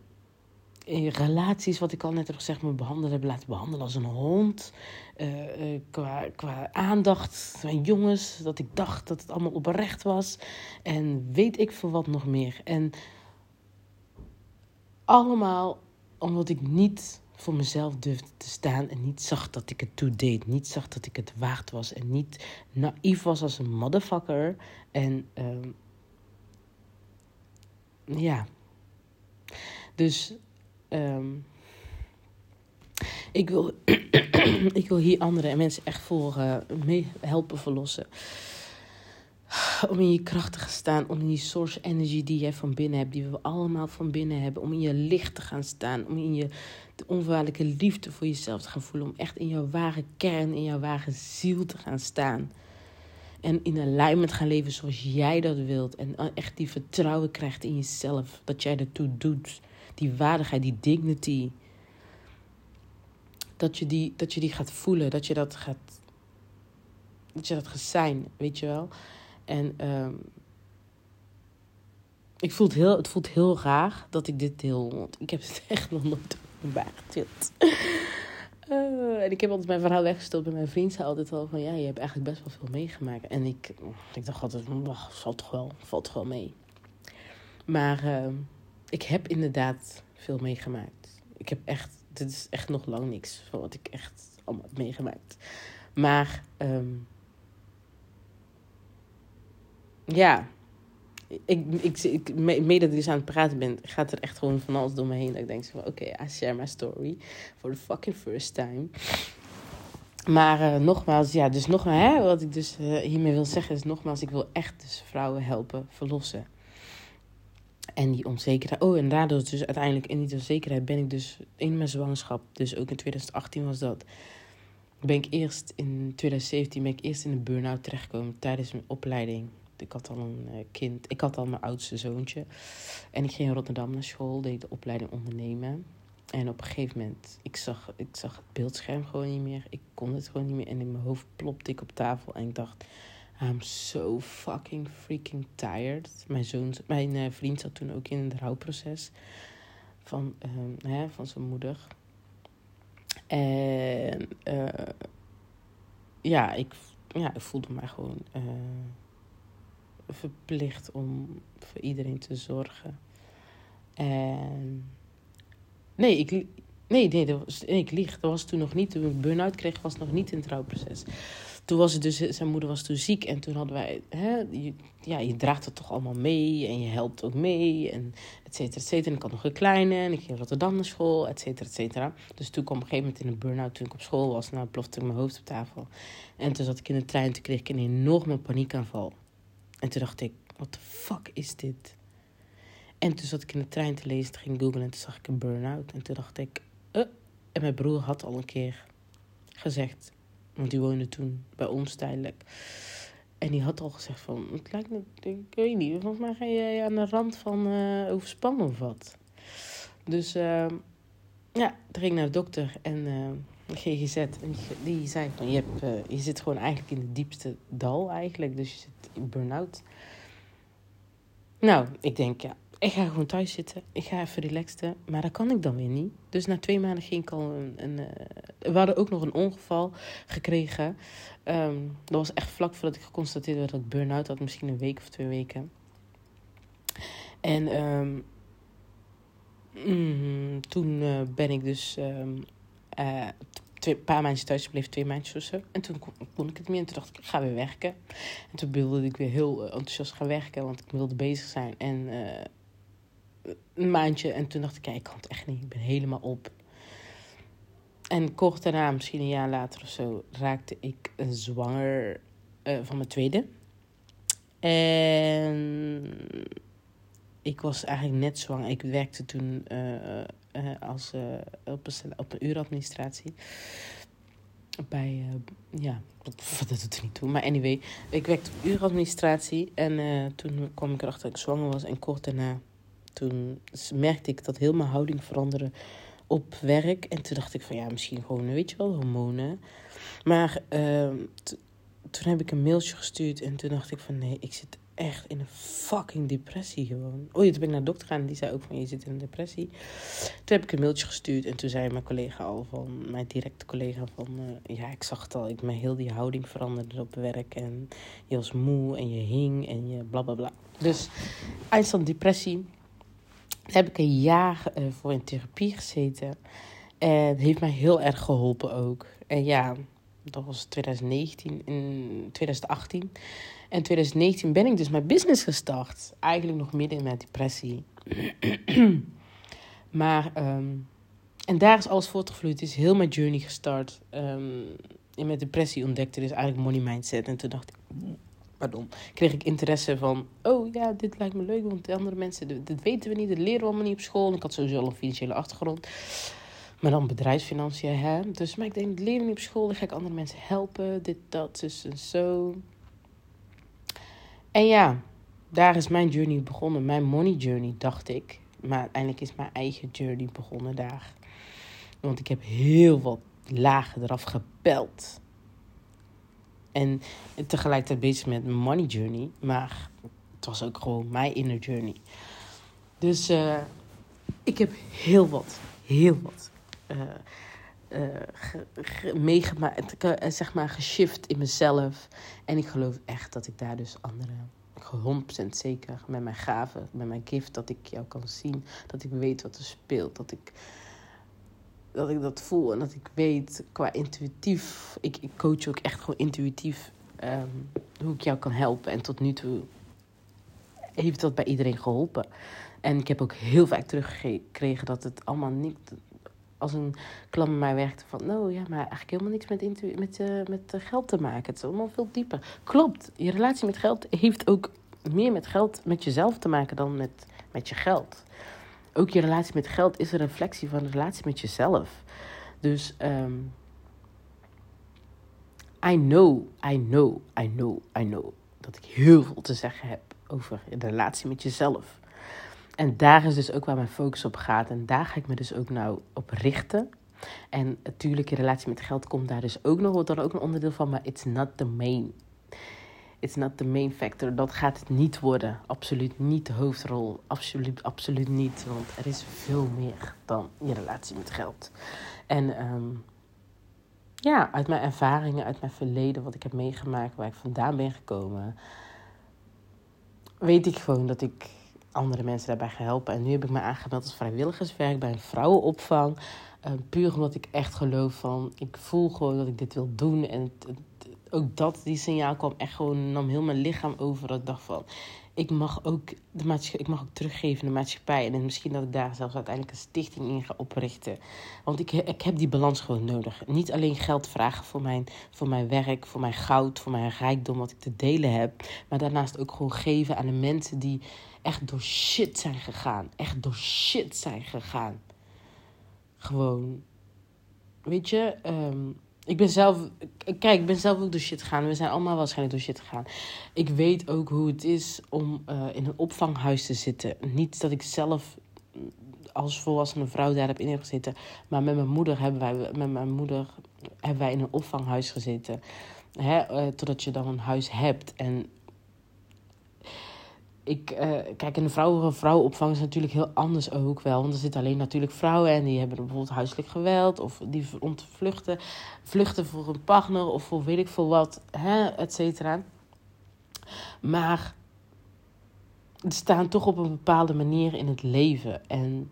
in relaties, wat ik al net heb gezegd, me behandelen hebben laten behandelen als een hond. Uh, uh, qua, qua aandacht van jongens, dat ik dacht dat het allemaal oprecht was. En weet ik veel wat nog meer. En allemaal omdat ik niet voor mezelf durfde te staan en niet zag dat ik het toe deed. Niet zag dat ik het waard was en niet naïef was als een motherfucker. En uh, ja. Dus Um, ik, wil, ik wil hier anderen en mensen echt voor uh, mee helpen verlossen. Om in je kracht te gaan staan, om in die source energy die jij van binnen hebt, die we allemaal van binnen hebben, om in je licht te gaan staan, om in je de onvoorwaardelijke liefde voor jezelf te gaan voelen, om echt in jouw ware kern, in jouw ware ziel te gaan staan. En in alignment gaan leven zoals jij dat wilt. En eh, echt die vertrouwen krijgt in jezelf. Dat jij ertoe doet die waardigheid, die dignity. Dat je die, dat je die gaat voelen, dat je dat gaat, dat je dat gaat zijn, weet je wel. En um, ik voel het, heel, het voelt heel raar dat ik dit deel, want ik heb het echt nog nooit bijgetild. Uh, en ik heb altijd mijn verhaal weggestopt bij mijn vriend zei altijd al van ja, je hebt eigenlijk best wel veel meegemaakt. En ik, ik dacht altijd, valt toch wel, valt toch wel mee. Maar uh, ik heb inderdaad veel meegemaakt. Ik heb echt, dit is echt nog lang niks van wat ik echt allemaal heb meegemaakt. Maar um, ja, ik, ik, ik, mee dat ik dus aan het praten ben, gaat er echt gewoon van alles door me heen. Dat ik denk van, oké, I share my story for the fucking first time. Maar uh, nogmaals, ja, dus nogmaals, hè, wat ik dus uh, hiermee wil zeggen is nogmaals, ik wil echt dus vrouwen helpen verlossen. En die onzekerheid. Oh, en daardoor dus uiteindelijk in die onzekerheid ben ik dus in mijn zwangerschap, dus ook in 2018 was dat, ben ik eerst in 2017 ben ik eerst in een burn-out terechtgekomen tijdens mijn opleiding. Ik had al een uh, kind, ik had al mijn oudste zoontje. En ik ging in Rotterdam naar school, deed de opleiding ondernemen. En op een gegeven moment, ik zag, ik zag het beeldscherm gewoon niet meer. Ik kon het gewoon niet meer. En in mijn hoofd plopte ik op tafel en ik dacht... I'm so fucking freaking tired. Mijn, zoon, mijn uh, vriend zat toen ook in het rouwproces van, uh, hè, van zijn moeder. En uh, ja, ik, ja, ik voelde mij gewoon verplicht om voor iedereen te zorgen. En nee, ik, nee, nee, dat ik lieg. Dat was toen nog niet. Toen ik burn-out kreeg, was nog niet in het trouwproces. Toen was het dus, zijn moeder was toen ziek en toen hadden wij, hè, ja, je draagt het toch allemaal mee en je helpt ook mee en et cetera, et cetera. En ik had nog een kleine en ik ging Rotterdam naar school, et cetera, et cetera. Dus toen kwam op een gegeven moment in een burn-out toen ik op school was. Nou, plofte ik mijn hoofd op tafel. En toen zat ik in de trein, toen kreeg ik een enorme paniekaanval. En toen dacht ik, wat de fuck is dit? En toen zat ik in de trein te lezen, ging googlen en toen zag ik een burn-out. En toen dacht ik, uh. en mijn broer had al een keer gezegd, want die woonde toen bij ons tijdelijk. En die had al gezegd van, het lijkt me, ik weet niet, volgens mij ga je aan de rand van uh, overspannen of wat. Dus uh, ja, toen ging naar de dokter en uh, GGZ. En die zei van, je, uh, je zit gewoon eigenlijk in het diepste dal eigenlijk. Dus je zit in burn-out. Nou, ik denk, ja, ik ga gewoon thuis zitten. Ik ga even relaxen. Maar dat kan ik dan weer niet. Dus na twee maanden ging ik al een... uh, we hadden ook nog een ongeval gekregen. Um, dat was echt vlak voordat ik geconstateerd werd dat ik burn-out had. Misschien een week of twee weken. En um, mm, toen uh, ben ik dus... Um, twee, paar maandjes thuis gebleven, twee maandjes zo. En toen kon, ik het meer en toen dacht ik, ik ga weer werken. En toen wilde ik weer heel enthousiast gaan werken, want ik wilde bezig zijn. En een maandje en toen dacht ik, ja, ik kan het echt niet. Ik ben helemaal op. En kort daarna, misschien een jaar later of zo, raakte ik zwanger uh, van mijn tweede. En ik was eigenlijk net zwanger. Ik werkte toen uh, uh, als, op, een, op een uuradministratie. Bij, ja, dat doet er niet toe. Maar anyway, ik werkte op uuradministratie. En toen kwam ik erachter dat ik zwanger was. En kort daarna, toen merkte ik dat heel mijn houding veranderde op werk. En toen dacht ik van ja, misschien gewoon, weet je wel, hormonen. Maar toen heb ik een mailtje gestuurd. En toen dacht ik van nee, ik zit echt in een fucking depressie gewoon. Oh ja, toen ben ik naar de dokter gegaan en die zei ook van je zit in een depressie. Toen heb ik een mailtje gestuurd en toen zei mijn collega al van, mijn directe collega van, uh, ja ik zag het al, ik mijn heel die houding veranderde op werk en je was moe en je hing en je bla bla bla. Dus eindstand depressie. Daar heb ik een jaar uh, voor in therapie gezeten. En heeft mij heel erg geholpen ook. En ja, dat was 2019, in 2018. En 2019 ben ik dus mijn business gestart. Eigenlijk nog midden in mijn depressie. maar, um, en daar is alles voortgevloeid. is heel mijn journey gestart. Um, in mijn depressie ontdekte dus eigenlijk money mindset. En toen dacht ik, pardon, kreeg ik interesse van... Oh ja, dit lijkt me leuk, want de andere mensen, dit weten we niet. Dat leren we allemaal niet op school. Ik had sowieso al een financiële achtergrond. Maar dan bedrijfsfinanciën, hè. Dus, maar ik denk, leren we niet op school. Dan ga ik andere mensen helpen. Dit, dat, dus en zo. En ja, daar is mijn journey begonnen. Mijn money journey, dacht ik. Maar uiteindelijk is mijn eigen journey begonnen daar. Want ik heb heel wat lagen eraf gepeld. En tegelijkertijd bezig met mijn money journey. Maar het was ook gewoon mijn inner journey. Dus uh, ik heb heel wat, heel wat uh, uh, meegemaakt, zeg maar, geshift in mezelf. En ik geloof echt dat ik daar dus anderen, 100% zeker, met mijn gaven, met mijn gift, dat ik jou kan zien, dat ik weet wat er speelt, dat ik dat, ik dat voel en dat ik weet qua intuïtief, ik, ik coach ook echt gewoon intuïtief um, hoe ik jou kan helpen. En tot nu toe heeft dat bij iedereen geholpen. En ik heb ook heel vaak teruggekregen dat het allemaal niet als een klant bij mij werkte van, nou ja, maar eigenlijk helemaal niks met, met, uh, met geld te maken. Het is allemaal veel dieper. Klopt, je relatie met geld heeft ook meer met geld, met jezelf te maken dan met, met je geld. Ook je relatie met geld is een reflectie van de relatie met jezelf. Dus um, I know, I know, I know, I know dat ik heel veel te zeggen heb over de relatie met jezelf. En daar is dus ook waar mijn focus op gaat. En daar ga ik me dus ook nou op richten. En natuurlijk, je relatie met geld komt daar dus ook nog, wordt dan ook een onderdeel van. Maar it's not the main. It's not the main factor. Dat gaat het niet worden. Absoluut niet de hoofdrol. Absoluut, absoluut niet. Want er is veel meer dan je relatie met geld. En um, ja, uit mijn ervaringen, uit mijn verleden, wat ik heb meegemaakt, waar ik vandaan ben gekomen, weet ik gewoon dat ik andere mensen daarbij ga helpen. En nu heb ik me aangemeld als vrijwilligerswerk bij een vrouwenopvang. Uh, puur omdat ik echt geloof van, ik voel gewoon dat ik dit wil doen. En ook dat, die signaal kwam echt gewoon, nam heel mijn lichaam over. Dat ik dacht van, ik mag ook, de maatschappij, ik mag ook teruggeven de maatschappij. En misschien dat ik daar zelfs uiteindelijk een stichting in ga oprichten. Want ik, ik heb die balans gewoon nodig. Niet alleen geld vragen voor mijn, voor mijn werk, voor mijn goud, voor mijn rijkdom wat ik te delen heb. Maar daarnaast ook gewoon geven aan de mensen die echt door shit zijn gegaan. Echt door shit zijn gegaan. Gewoon. Weet je, um, ik ben zelf, kijk, ik ben zelf ook door shit gegaan. We zijn allemaal waarschijnlijk door shit gegaan. Ik weet ook hoe het is om uh, in een opvanghuis te zitten. Niet dat ik zelf als volwassene vrouw daar heb in gezeten. Maar met mijn moeder hebben wij, met mijn moeder hebben wij in een opvanghuis gezeten. Hè, uh, totdat je dan een huis hebt. En ik, uh, kijk, een vrouwen, vrouwenopvang is natuurlijk heel anders ook wel. Want er zitten alleen natuurlijk vrouwen en die hebben bijvoorbeeld huiselijk geweld. Of die ontvluchten, vluchten voor een partner of voor weet ik veel wat, hè, et cetera. Maar ze staan toch op een bepaalde manier in het leven. En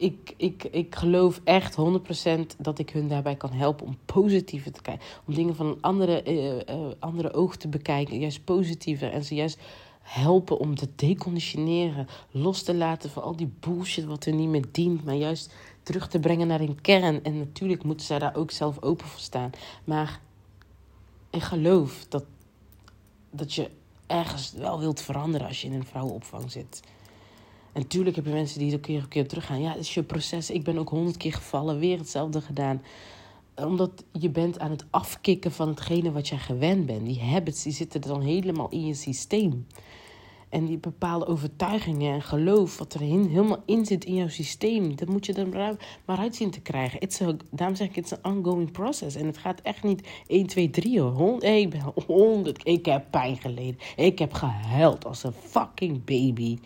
ik, ik, ik geloof echt 100% dat ik hun daarbij kan helpen om positiever te kijken. Om dingen van een andere, uh, uh, andere oog te bekijken. Juist positiever. En ze juist helpen om te deconditioneren. Los te laten van al die bullshit wat er niet meer dient. Maar juist terug te brengen naar een kern. En natuurlijk moeten zij daar ook zelf open voor staan. Maar ik geloof dat, dat je ergens wel wilt veranderen als je in een vrouwenopvang zit. En natuurlijk heb je mensen die er keer op keer teruggaan. Ja, het is je proces. Ik ben ook honderd keer gevallen, weer hetzelfde gedaan. Omdat je bent aan het afkicken van hetgene wat jij gewend bent. Die habits die zitten dan helemaal in je systeem. En die bepaalde overtuigingen en geloof wat er helemaal in zit in jouw systeem. Dat moet je er maar uit zien te krijgen. Daarom zeg ik, het is een ongoing process. En het gaat echt niet 1, 2, 3 hoor. ik ben 100. Ik heb pijn geleden. Ik heb gehuild als een fucking baby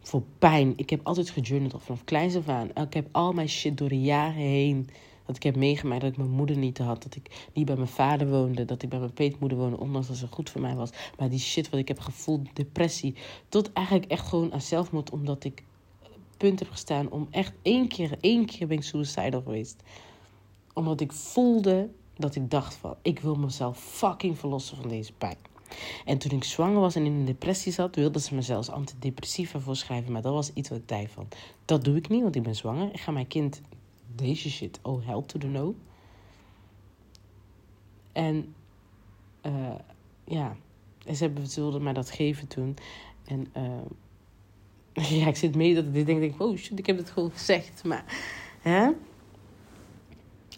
voor pijn. Ik heb altijd gejournald vanaf kleins af aan. Ik heb al mijn shit door de jaren heen. Dat ik heb meegemaakt dat ik mijn moeder niet had. Dat ik niet bij mijn vader woonde. Dat ik bij mijn peetmoeder woonde. Ondanks dat ze goed voor mij was. Maar die shit wat ik heb gevoeld. Depressie. Tot eigenlijk echt gewoon aan zelfmoord. Omdat ik punt heb gestaan om echt één keer. één keer ben ik suicidal geweest. Omdat ik voelde dat ik dacht van. Ik wil mezelf fucking verlossen van deze pijn. En toen ik zwanger was en in een depressie zat, wilden ze me zelfs antidepressiva voorschrijven. Maar dat was iets wat ik dacht van, dat doe ik niet, want ik ben zwanger. Ik ga mijn kind deze shit, oh help to the no. En uh, ja, ze, hebben, ze wilden mij dat geven toen. En uh, ja, ik zit mee dat ik denk, denk, oh shit, ik heb het gewoon gezegd. Maar, hè?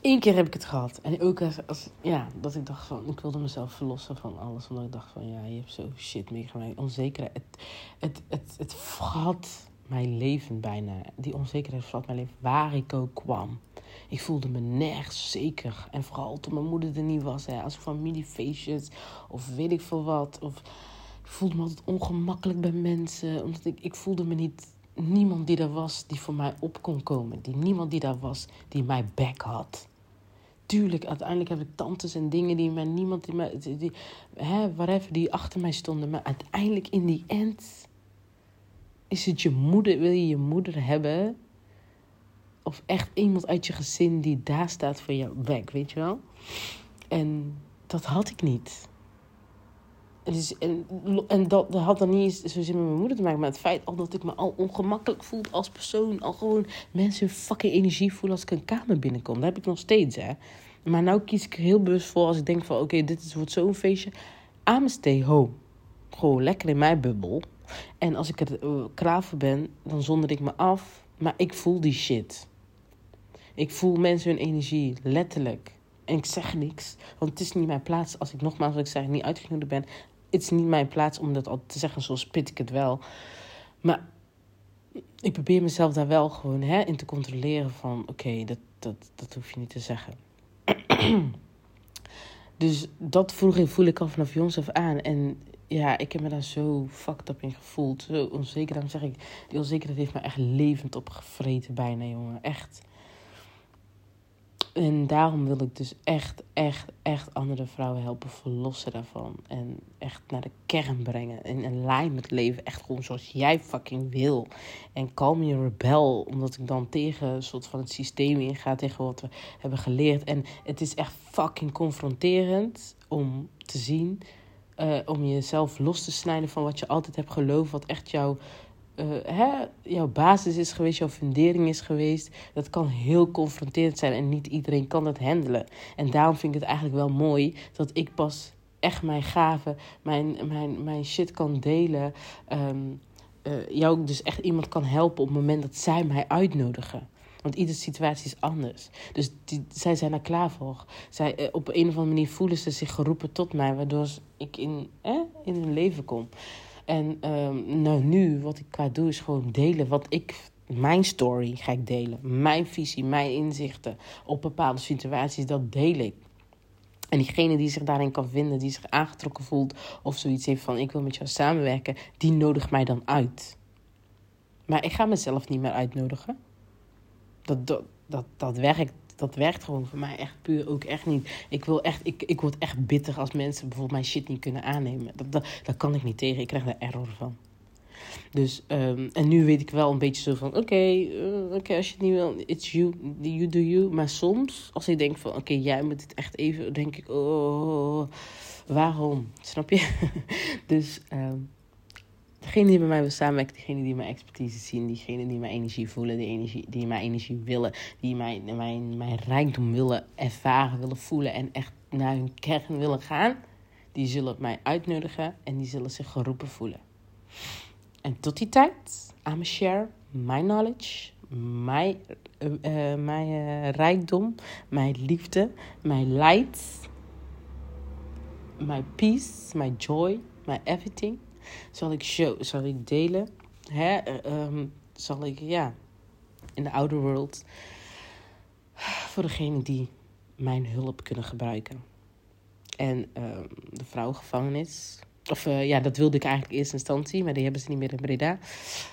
Eén keer heb ik het gehad. En ook als, ja, dat ik dacht van, ik wilde mezelf verlossen van alles. Omdat ik dacht van, ja, je hebt zo shit meegemaakt. Onzekerheid. Het, het, het, het vrat mijn leven bijna. Die onzekerheid vrat mijn leven. Waar ik ook kwam. Ik voelde me nergens zeker. En vooral toen mijn moeder er niet was. Hè, als familiefeestjes of weet ik veel wat. Of, ik voelde me altijd ongemakkelijk bij mensen. Omdat ik, ik voelde me niet niemand die er was die voor mij op kon komen. Die, niemand die daar was die mij back had tuurlijk, uiteindelijk heb ik tantes en dingen die mij niemand mij, die, die hè, whatever, die achter mij stonden. Maar uiteindelijk in die end is het je moeder, wil je je moeder hebben? Of echt iemand uit je gezin die daar staat voor jouw back, weet je wel? En dat had ik niet. Dus, en en dat, dat had dan niet eens zozeer met mijn moeder te maken. Maar het feit al dat ik me al ongemakkelijk voel als persoon. Al gewoon mensen hun fucking energie voelen als ik een kamer binnenkom. Dat heb ik nog steeds, hè. Maar nou kies ik heel bewust voor als ik denk van... Oké, dit is, wordt zo'n feestje. I'm stay home. Gewoon lekker in mijn bubbel. En als ik er klaar voor ben, dan zonder ik me af. Maar ik voel die shit. Ik voel mensen hun energie, letterlijk. En ik zeg niks, want het is niet mijn plaats. Als ik nogmaals, wat ik zeg, niet uitgenodigd ben, het is niet mijn plaats om dat al te zeggen, zo spit ik het wel. Maar ik probeer mezelf daar wel gewoon hè, in te controleren van... oké, dat, dat, dat hoef je niet te zeggen. dus dat vroeger voel ik al vanaf jongs af aan. En ja, ik heb me daar zo fucked up in gevoeld. Zo onzeker. Daarom zeg ik, die onzekerheid heeft me echt levend opgevreten bijna, jongen. Echt. En daarom wil ik dus echt, echt, echt andere vrouwen helpen verlossen daarvan. En echt naar de kern brengen. En een lijn met leven. Echt gewoon zoals jij fucking wil. En kalm je rebel. Omdat ik dan tegen een soort van het systeem inga. Tegen wat we hebben geleerd. En het is echt fucking confronterend om te zien. Uh, om jezelf los te snijden van wat je altijd hebt geloofd. Wat echt jouw uh, hè, jouw basis is geweest, jouw fundering is geweest. Dat kan heel confronterend zijn en niet iedereen kan dat handelen. En daarom vind ik het eigenlijk wel mooi dat ik pas echt mijn gaven, mijn, mijn, mijn shit kan delen. Um, uh, jou dus echt iemand kan helpen op het moment dat zij mij uitnodigen. Want iedere situatie is anders. Dus die, zij zijn er klaar voor. Zij, uh, op een of andere manier voelen ze zich geroepen tot mij, waardoor ik in, eh, in hun leven kom. En um, nou, nu, wat ik qua doe, is gewoon delen wat ik. Mijn story ga ik delen. Mijn visie, mijn inzichten op bepaalde situaties, dat deel ik. En diegene die zich daarin kan vinden, die zich aangetrokken voelt of zoiets heeft van ik wil met jou samenwerken, die nodigt mij dan uit. Maar ik ga mezelf niet meer uitnodigen. Dat, dat, dat, dat werkt dat werkt gewoon voor mij echt puur ook echt niet. Ik, wil echt, ik, ik word echt bitter als mensen bijvoorbeeld mijn shit niet kunnen aannemen. Dat, dat, daar kan ik niet tegen. Ik krijg er error van. Dus, um, en nu weet ik wel een beetje zo van: oké, uh, okay, als je het niet wil, it's you, you do you. Maar soms, als ik denk van: oké, jij moet het echt even, denk ik: oh, waarom? Snap je? dus, um, Degene die bij mij wil samenwerken, degene die mijn expertise zien, diegene die mijn energie voelen, die, energie, die mijn energie willen, die mijn, mijn, mijn rijkdom willen ervaren, willen voelen en echt naar hun kern willen gaan, die zullen mij uitnodigen en die zullen zich geroepen voelen. En tot die tijd, I'm share my knowledge, mijn, uh, mijn uh, rijkdom, mijn liefde, mijn light, mijn peace, mijn joy, my everything zal ik, show, zal ik delen. Hè? Um, zal ik, ja, in de outer world. Voor degene die mijn hulp kunnen gebruiken. En um, de vrouwengevangenis. Of uh, ja, dat wilde ik eigenlijk in eerste instantie, maar die hebben ze niet meer in Breda.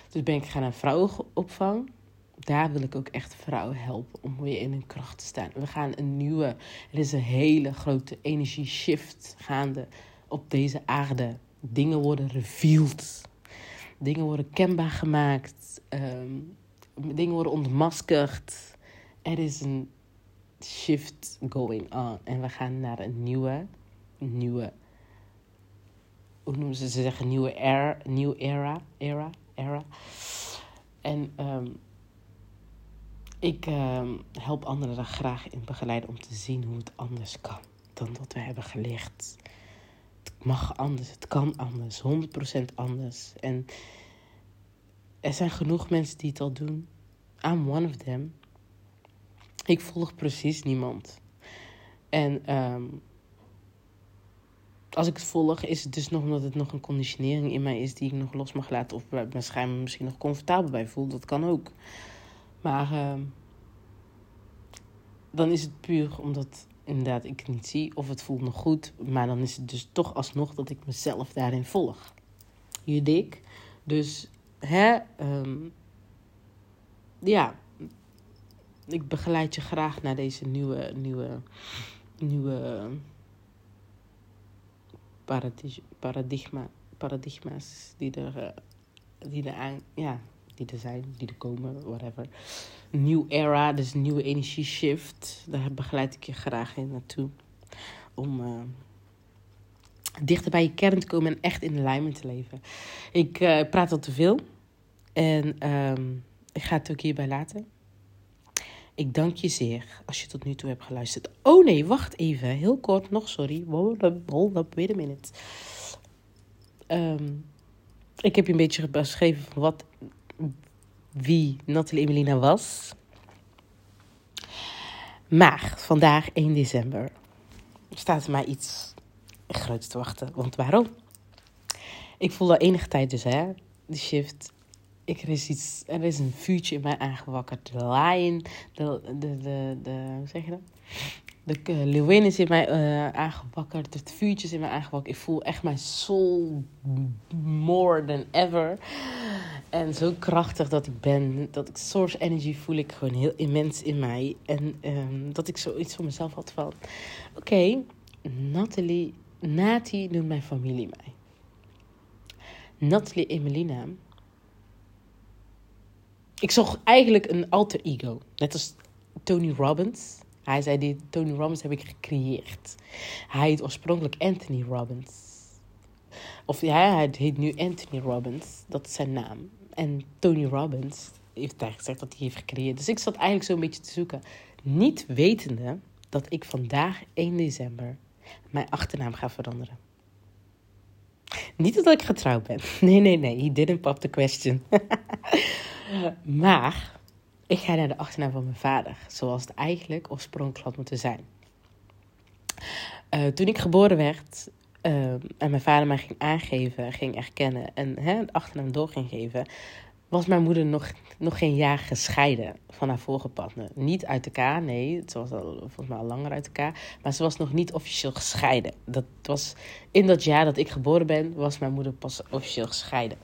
Dus ben ik gaan naar vrouwenopvang. Daar wil ik ook echt vrouwen helpen om weer in hun kracht te staan. We gaan een nieuwe, er is een hele grote energie shift gaande op deze aarde Dingen worden revealed. Dingen worden kenbaar gemaakt. Um, dingen worden ontmaskerd. Er is een shift going on. En we gaan naar een nieuwe, nieuwe, hoe noemen ze, ze zeggen nieuwe era, nieuw era, era, era. En um, ik um, help anderen daar graag in begeleiden om te zien hoe het anders kan dan wat we hebben geleerd mag anders, het kan anders, 100% anders. En er zijn genoeg mensen die het al doen. I'm one of them. Ik volg precies niemand. En um, als ik het volg, is het dus nog omdat het nog een conditionering in mij is die ik nog los mag laten. Of bij mijn scherm misschien nog comfortabel bij voel. Dat kan ook. Maar um, dan is het puur omdat inderdaad ik niet zie of het voelt nog goed. Maar dan is het dus toch alsnog dat ik mezelf daarin volg. Je dik. Dus hè, um, ja, ik begeleid je graag naar deze nieuwe, nieuwe, nieuwe paradigma, paradigma's die er, eh, die er aan, ja, die er zijn, die er komen, whatever. New era, dus nieuwe energie shift. Daar begeleid ik je graag in naartoe. Om uh, dichter bij je kern te komen en echt in alignment te leven. Ik uh, praat al te veel en um, ik ga het ook hierbij laten. Ik dank je zeer als je tot nu toe hebt geluisterd. Oh nee, wacht even. Heel kort nog, sorry. Hold up, hold up, wait a minute. Um, ik heb je een beetje beschreven wat, wie Nathalie Emelina was. Maar vandaag 1 december staat mij iets groots te wachten. Want waarom? Ik voel al enige tijd dus, hè, de shift. Ik, er, is iets, er is een vuurtje in mij aangewakkerd. De lion, de, de, de, de hoe zeg je dat? De uh, leeuwin is in mij uh, aangewakkerd. Het vuurtje is in mij aangewakkerd. Ik voel echt mijn soul more than ever. En zo krachtig dat ik ben. Dat ik source energy voel ik gewoon heel immens in mij. En um, dat ik zoiets voor mezelf had van... Oké, okay, Nathalie... Nati noemt mijn familie mij. Nathalie Emelina... Ik zocht eigenlijk een alter ego. Net als Tony Robbins. Hij zei, die Tony Robbins heb ik gecreëerd. Hij heet oorspronkelijk Anthony Robbins. Of ja, hij heet nu Anthony Robbins. Dat is zijn naam. En Tony Robbins heeft eigenlijk gezegd dat hij heeft gecreëerd. Dus ik zat eigenlijk zo'n beetje te zoeken. Niet wetende dat ik vandaag 1 december mijn achternaam ga veranderen. Niet dat ik getrouwd ben. Nee, nee, nee. He didn't pop the question. maar ik ga naar de achternaam van mijn vader. Zoals het eigenlijk oorspronkelijk had moeten zijn. Uh, toen ik geboren werd, uh, en mijn vader mij ging aangeven, ging erkennen en hè, achternaam door ging geven, was mijn moeder nog, nog geen jaar gescheiden van haar vorige partner. Niet uit elkaar, nee, ze was al, volgens mij al langer uit elkaar, maar ze was nog niet officieel gescheiden. Dat was in dat jaar dat ik geboren ben, was mijn moeder pas officieel gescheiden.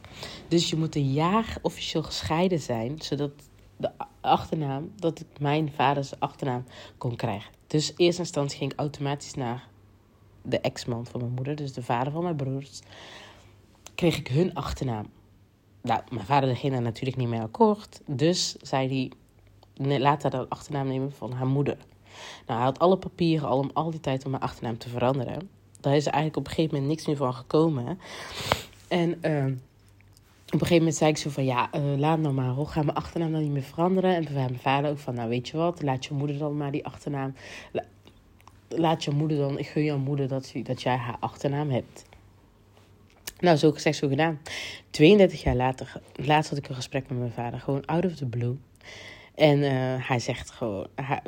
Dus je moet een jaar officieel gescheiden zijn, zodat de achternaam, dat ik mijn vaders achternaam kon krijgen. Dus in eerste instantie ging ik automatisch naar de ex-man van mijn moeder, dus de vader van mijn broers, kreeg ik hun achternaam. Nou, mijn vader ging daar natuurlijk niet mee akkoord. Dus zei hij, laat haar de achternaam nemen van haar moeder. Nou, hij had alle papieren al om al die tijd om mijn achternaam te veranderen. Daar is er eigenlijk op een gegeven moment niks meer van gekomen. En uh, op een gegeven moment zei ik zo van, ja, uh, laat nou maar, hoor, ga mijn achternaam dan niet meer veranderen. En toen zei mijn vader ook van, nou weet je wat, laat je moeder dan maar die achternaam laat je moeder dan, ik gun jouw moeder dat, dat jij haar achternaam hebt. Nou, zo gezegd, zo gedaan. 32 jaar later, laatst had ik een gesprek met mijn vader, gewoon out of the blue. En uh, hij zegt gewoon, hij,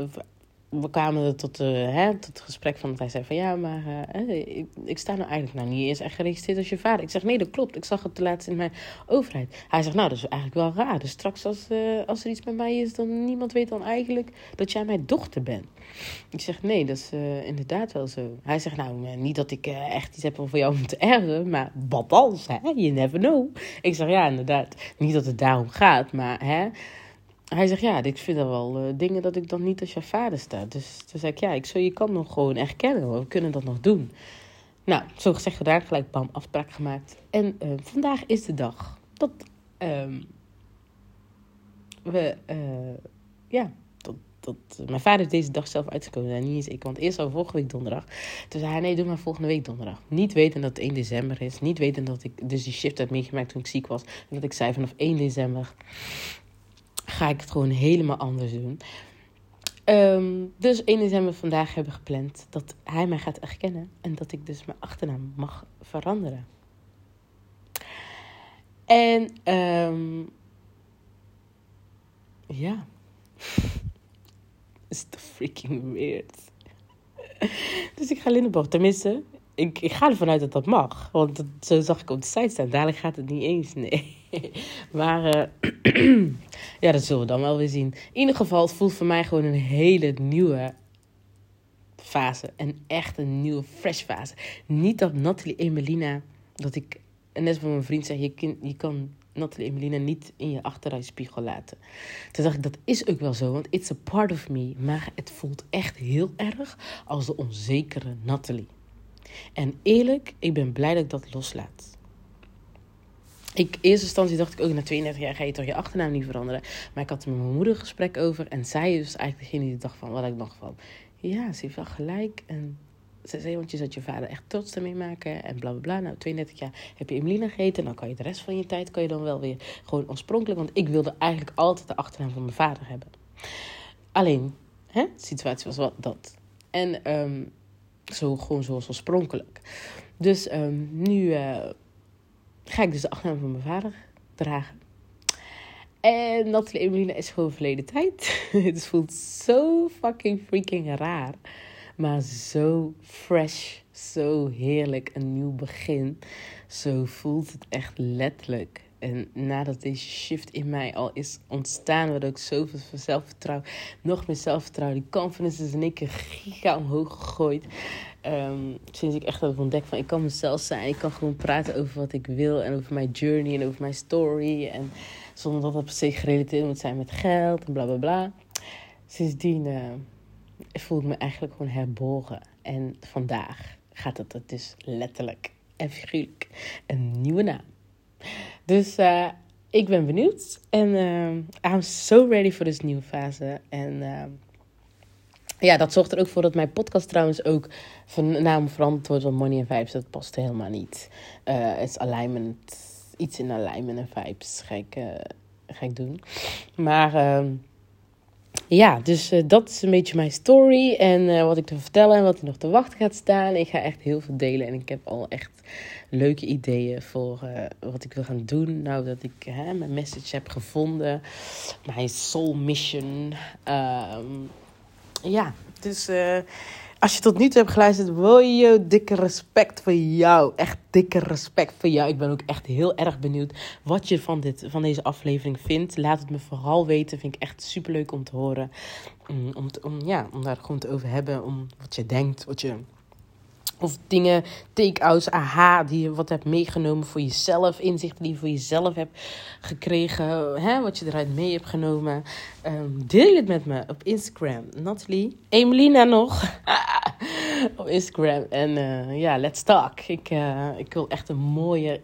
we kwamen tot, uh, hè, tot het gesprek van dat hij zei van ja, maar uh, ik, ik, sta nou eigenlijk nou niet eens echt geregistreerd als je vader. Ik zeg nee, dat klopt. Ik zag het laatst in mijn overheid. Hij zegt nou, dat is eigenlijk wel raar. Dus straks als, uh, als er iets met mij is, dan niemand weet dan eigenlijk dat jij mijn dochter bent. Ik zeg nee, dat is inderdaad wel zo. Hij zegt nou, niet dat ik echt iets heb om voor jou te erven, maar wat als, hè? You never know. Ik zeg ja, inderdaad. Niet dat het daarom gaat, maar hè hij zegt, ja, ik vind er wel uh, dingen dat ik dan niet als je vader sta. Dus toen zei ik, ja, ik zou je kan nog gewoon erkennen. We kunnen dat nog doen. Nou, zo gezegd daar gelijk bam, afspraak gemaakt. En uh, vandaag is de dag dat um, we, uh, ja, dat, dat, mijn vader is deze dag zelf uitgekomen. En niet eens ik, want eerst al vorige week donderdag. Toen zei hij, nee, doe maar volgende week donderdag. Niet weten dat het 1 december is. Niet weten dat ik dus die shift had meegemaakt toen ik ziek was. En dat ik zei vanaf 1 december ga ik het gewoon helemaal anders doen. Um, dus 1 december vandaag hebben we gepland dat hij mij gaat erkennen en dat ik dus mijn achternaam mag veranderen. En um, ja, is toch freaking weird. dus ik ga Lindenborg, tenminste, ik, ik ga ervan uit dat dat mag. Want zo zag ik op de site staan. Dadelijk gaat het niet eens, nee. maar uh, ja, dat zullen we dan wel weer zien. In ieder geval, het voelt voor mij gewoon een hele nieuwe fase. En echt een nieuwe, fresh fase. Niet dat Nathalie Emelina, dat ik, en net van mijn vriend zei, je, kind, je kan Nathalie Emelina niet in je achteruitspiegel laten. Toen dacht ik, dat is ook wel zo, want it's a part of me. Maar het voelt echt heel erg als de onzekere Nathalie. En eerlijk, ik ben blij dat ik dat loslaat. Ik, in eerste instantie dacht ik ook, na 32 jaar ga je toch je achternaam niet veranderen. Maar ik had er met mijn moeder een gesprek over. En zij is eigenlijk degene die dacht van, wat ik nog van. Ja, ze heeft wel gelijk. En Ze zei, want je zat je vader echt trots ermee maken en bla bla bla. Nou, 32 jaar heb je Emelina gegeten. Dan kan je de rest van je tijd kan je dan wel weer gewoon oorspronkelijk. Want ik wilde eigenlijk altijd de achternaam van mijn vader hebben. Alleen, hè, de situatie was wel dat. En um, zo gewoon zoals oorspronkelijk. Dus um, nu uh, ga ik dus de achternaam van mijn vader dragen. En Nathalie Emelina is gewoon verleden tijd. Het voelt zo fucking freaking raar. Maar zo fresh, zo heerlijk, een nieuw begin. Zo voelt het echt letterlijk. En nadat deze shift in mij al is ontstaan, waardoor ik zoveel zelfvertrouwen, nog meer zelfvertrouwen, die confidence is in één keer giga omhoog gegooid. Um, sinds ik echt heb ontdekt van ik kan mezelf zijn, ik kan gewoon praten over wat ik wil en over mijn journey en over mijn story. En zonder dat dat per se gerelateerd moet zijn met geld en bla bla bla. Sindsdien uh, voel ik me eigenlijk gewoon herboren. En vandaag gaat het dus letterlijk en figuurlijk een nieuwe naam. Dus uh, ik ben benieuwd. En uh, I'm so ready for this nieuwe fase. En uh, ja, dat zorgt er ook voor dat mijn podcast trouwens ook van naam veranderd wordt. Want Money and Vibes, dat past helemaal niet. Het is alignment, iets in alignment en vibes ga ik, ga ik doen. Maar ehm, ja, dus uh, dat is een beetje mijn story. En uh, wat ik te vertellen en wat er nog te wachten gaat staan. Ik ga echt heel veel delen. En ik heb al echt leuke ideeën voor uh, wat ik wil gaan doen. Nou, dat ik mijn message heb gevonden. Mijn soul mission. Um, ja, dus als je tot nu toe hebt geluisterd, wow, dikke respect voor jou. Echt dikke respect voor jou. Ik ben ook echt heel erg benieuwd wat je van, dit, van deze aflevering vindt. Laat het me vooral weten. Vind ik echt super leuk om te horen. Mm, om, om, ja, om daar gewoon te over hebben. Om wat je denkt, wat je of dingen, take-outs, aha, die je wat hebt meegenomen voor jezelf. Inzichten die je voor jezelf hebt gekregen. Hè, wat je eruit mee hebt genomen. Um, deel het met me op Instagram. Natalie, Emelina nog. op Instagram. En uh, ja, let's talk. Ik, uh, ik wil echt een mooie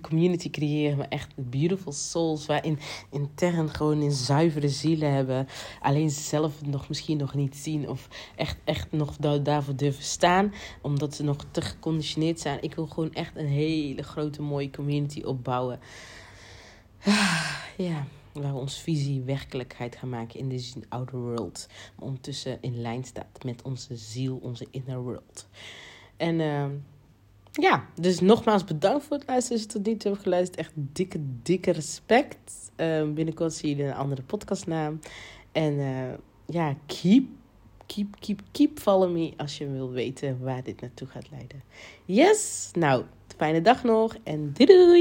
community creëren, maar echt beautiful souls, waarin intern gewoon in zuivere zielen hebben, alleen zelf nog misschien nog niet zien of echt, echt nog daarvoor durven staan, omdat ze nog te geconditioneerd zijn. Ik wil gewoon echt een hele grote mooie community opbouwen. Ja, waar we onze visie werkelijkheid gaan maken in deze outer world. Maar ondertussen in lijn staat met onze ziel, onze inner world. En uh, ja, dus nogmaals bedankt voor het luisteren. Als je tot nu toe hebt geluisterd, echt dikke, dikke respect. Uh, binnenkort zie je een andere podcastnaam. En uh, ja, keep, keep, keep, keep follow me als je wil weten waar dit naartoe gaat leiden. Yes, nou, fijne dag nog en doei doei!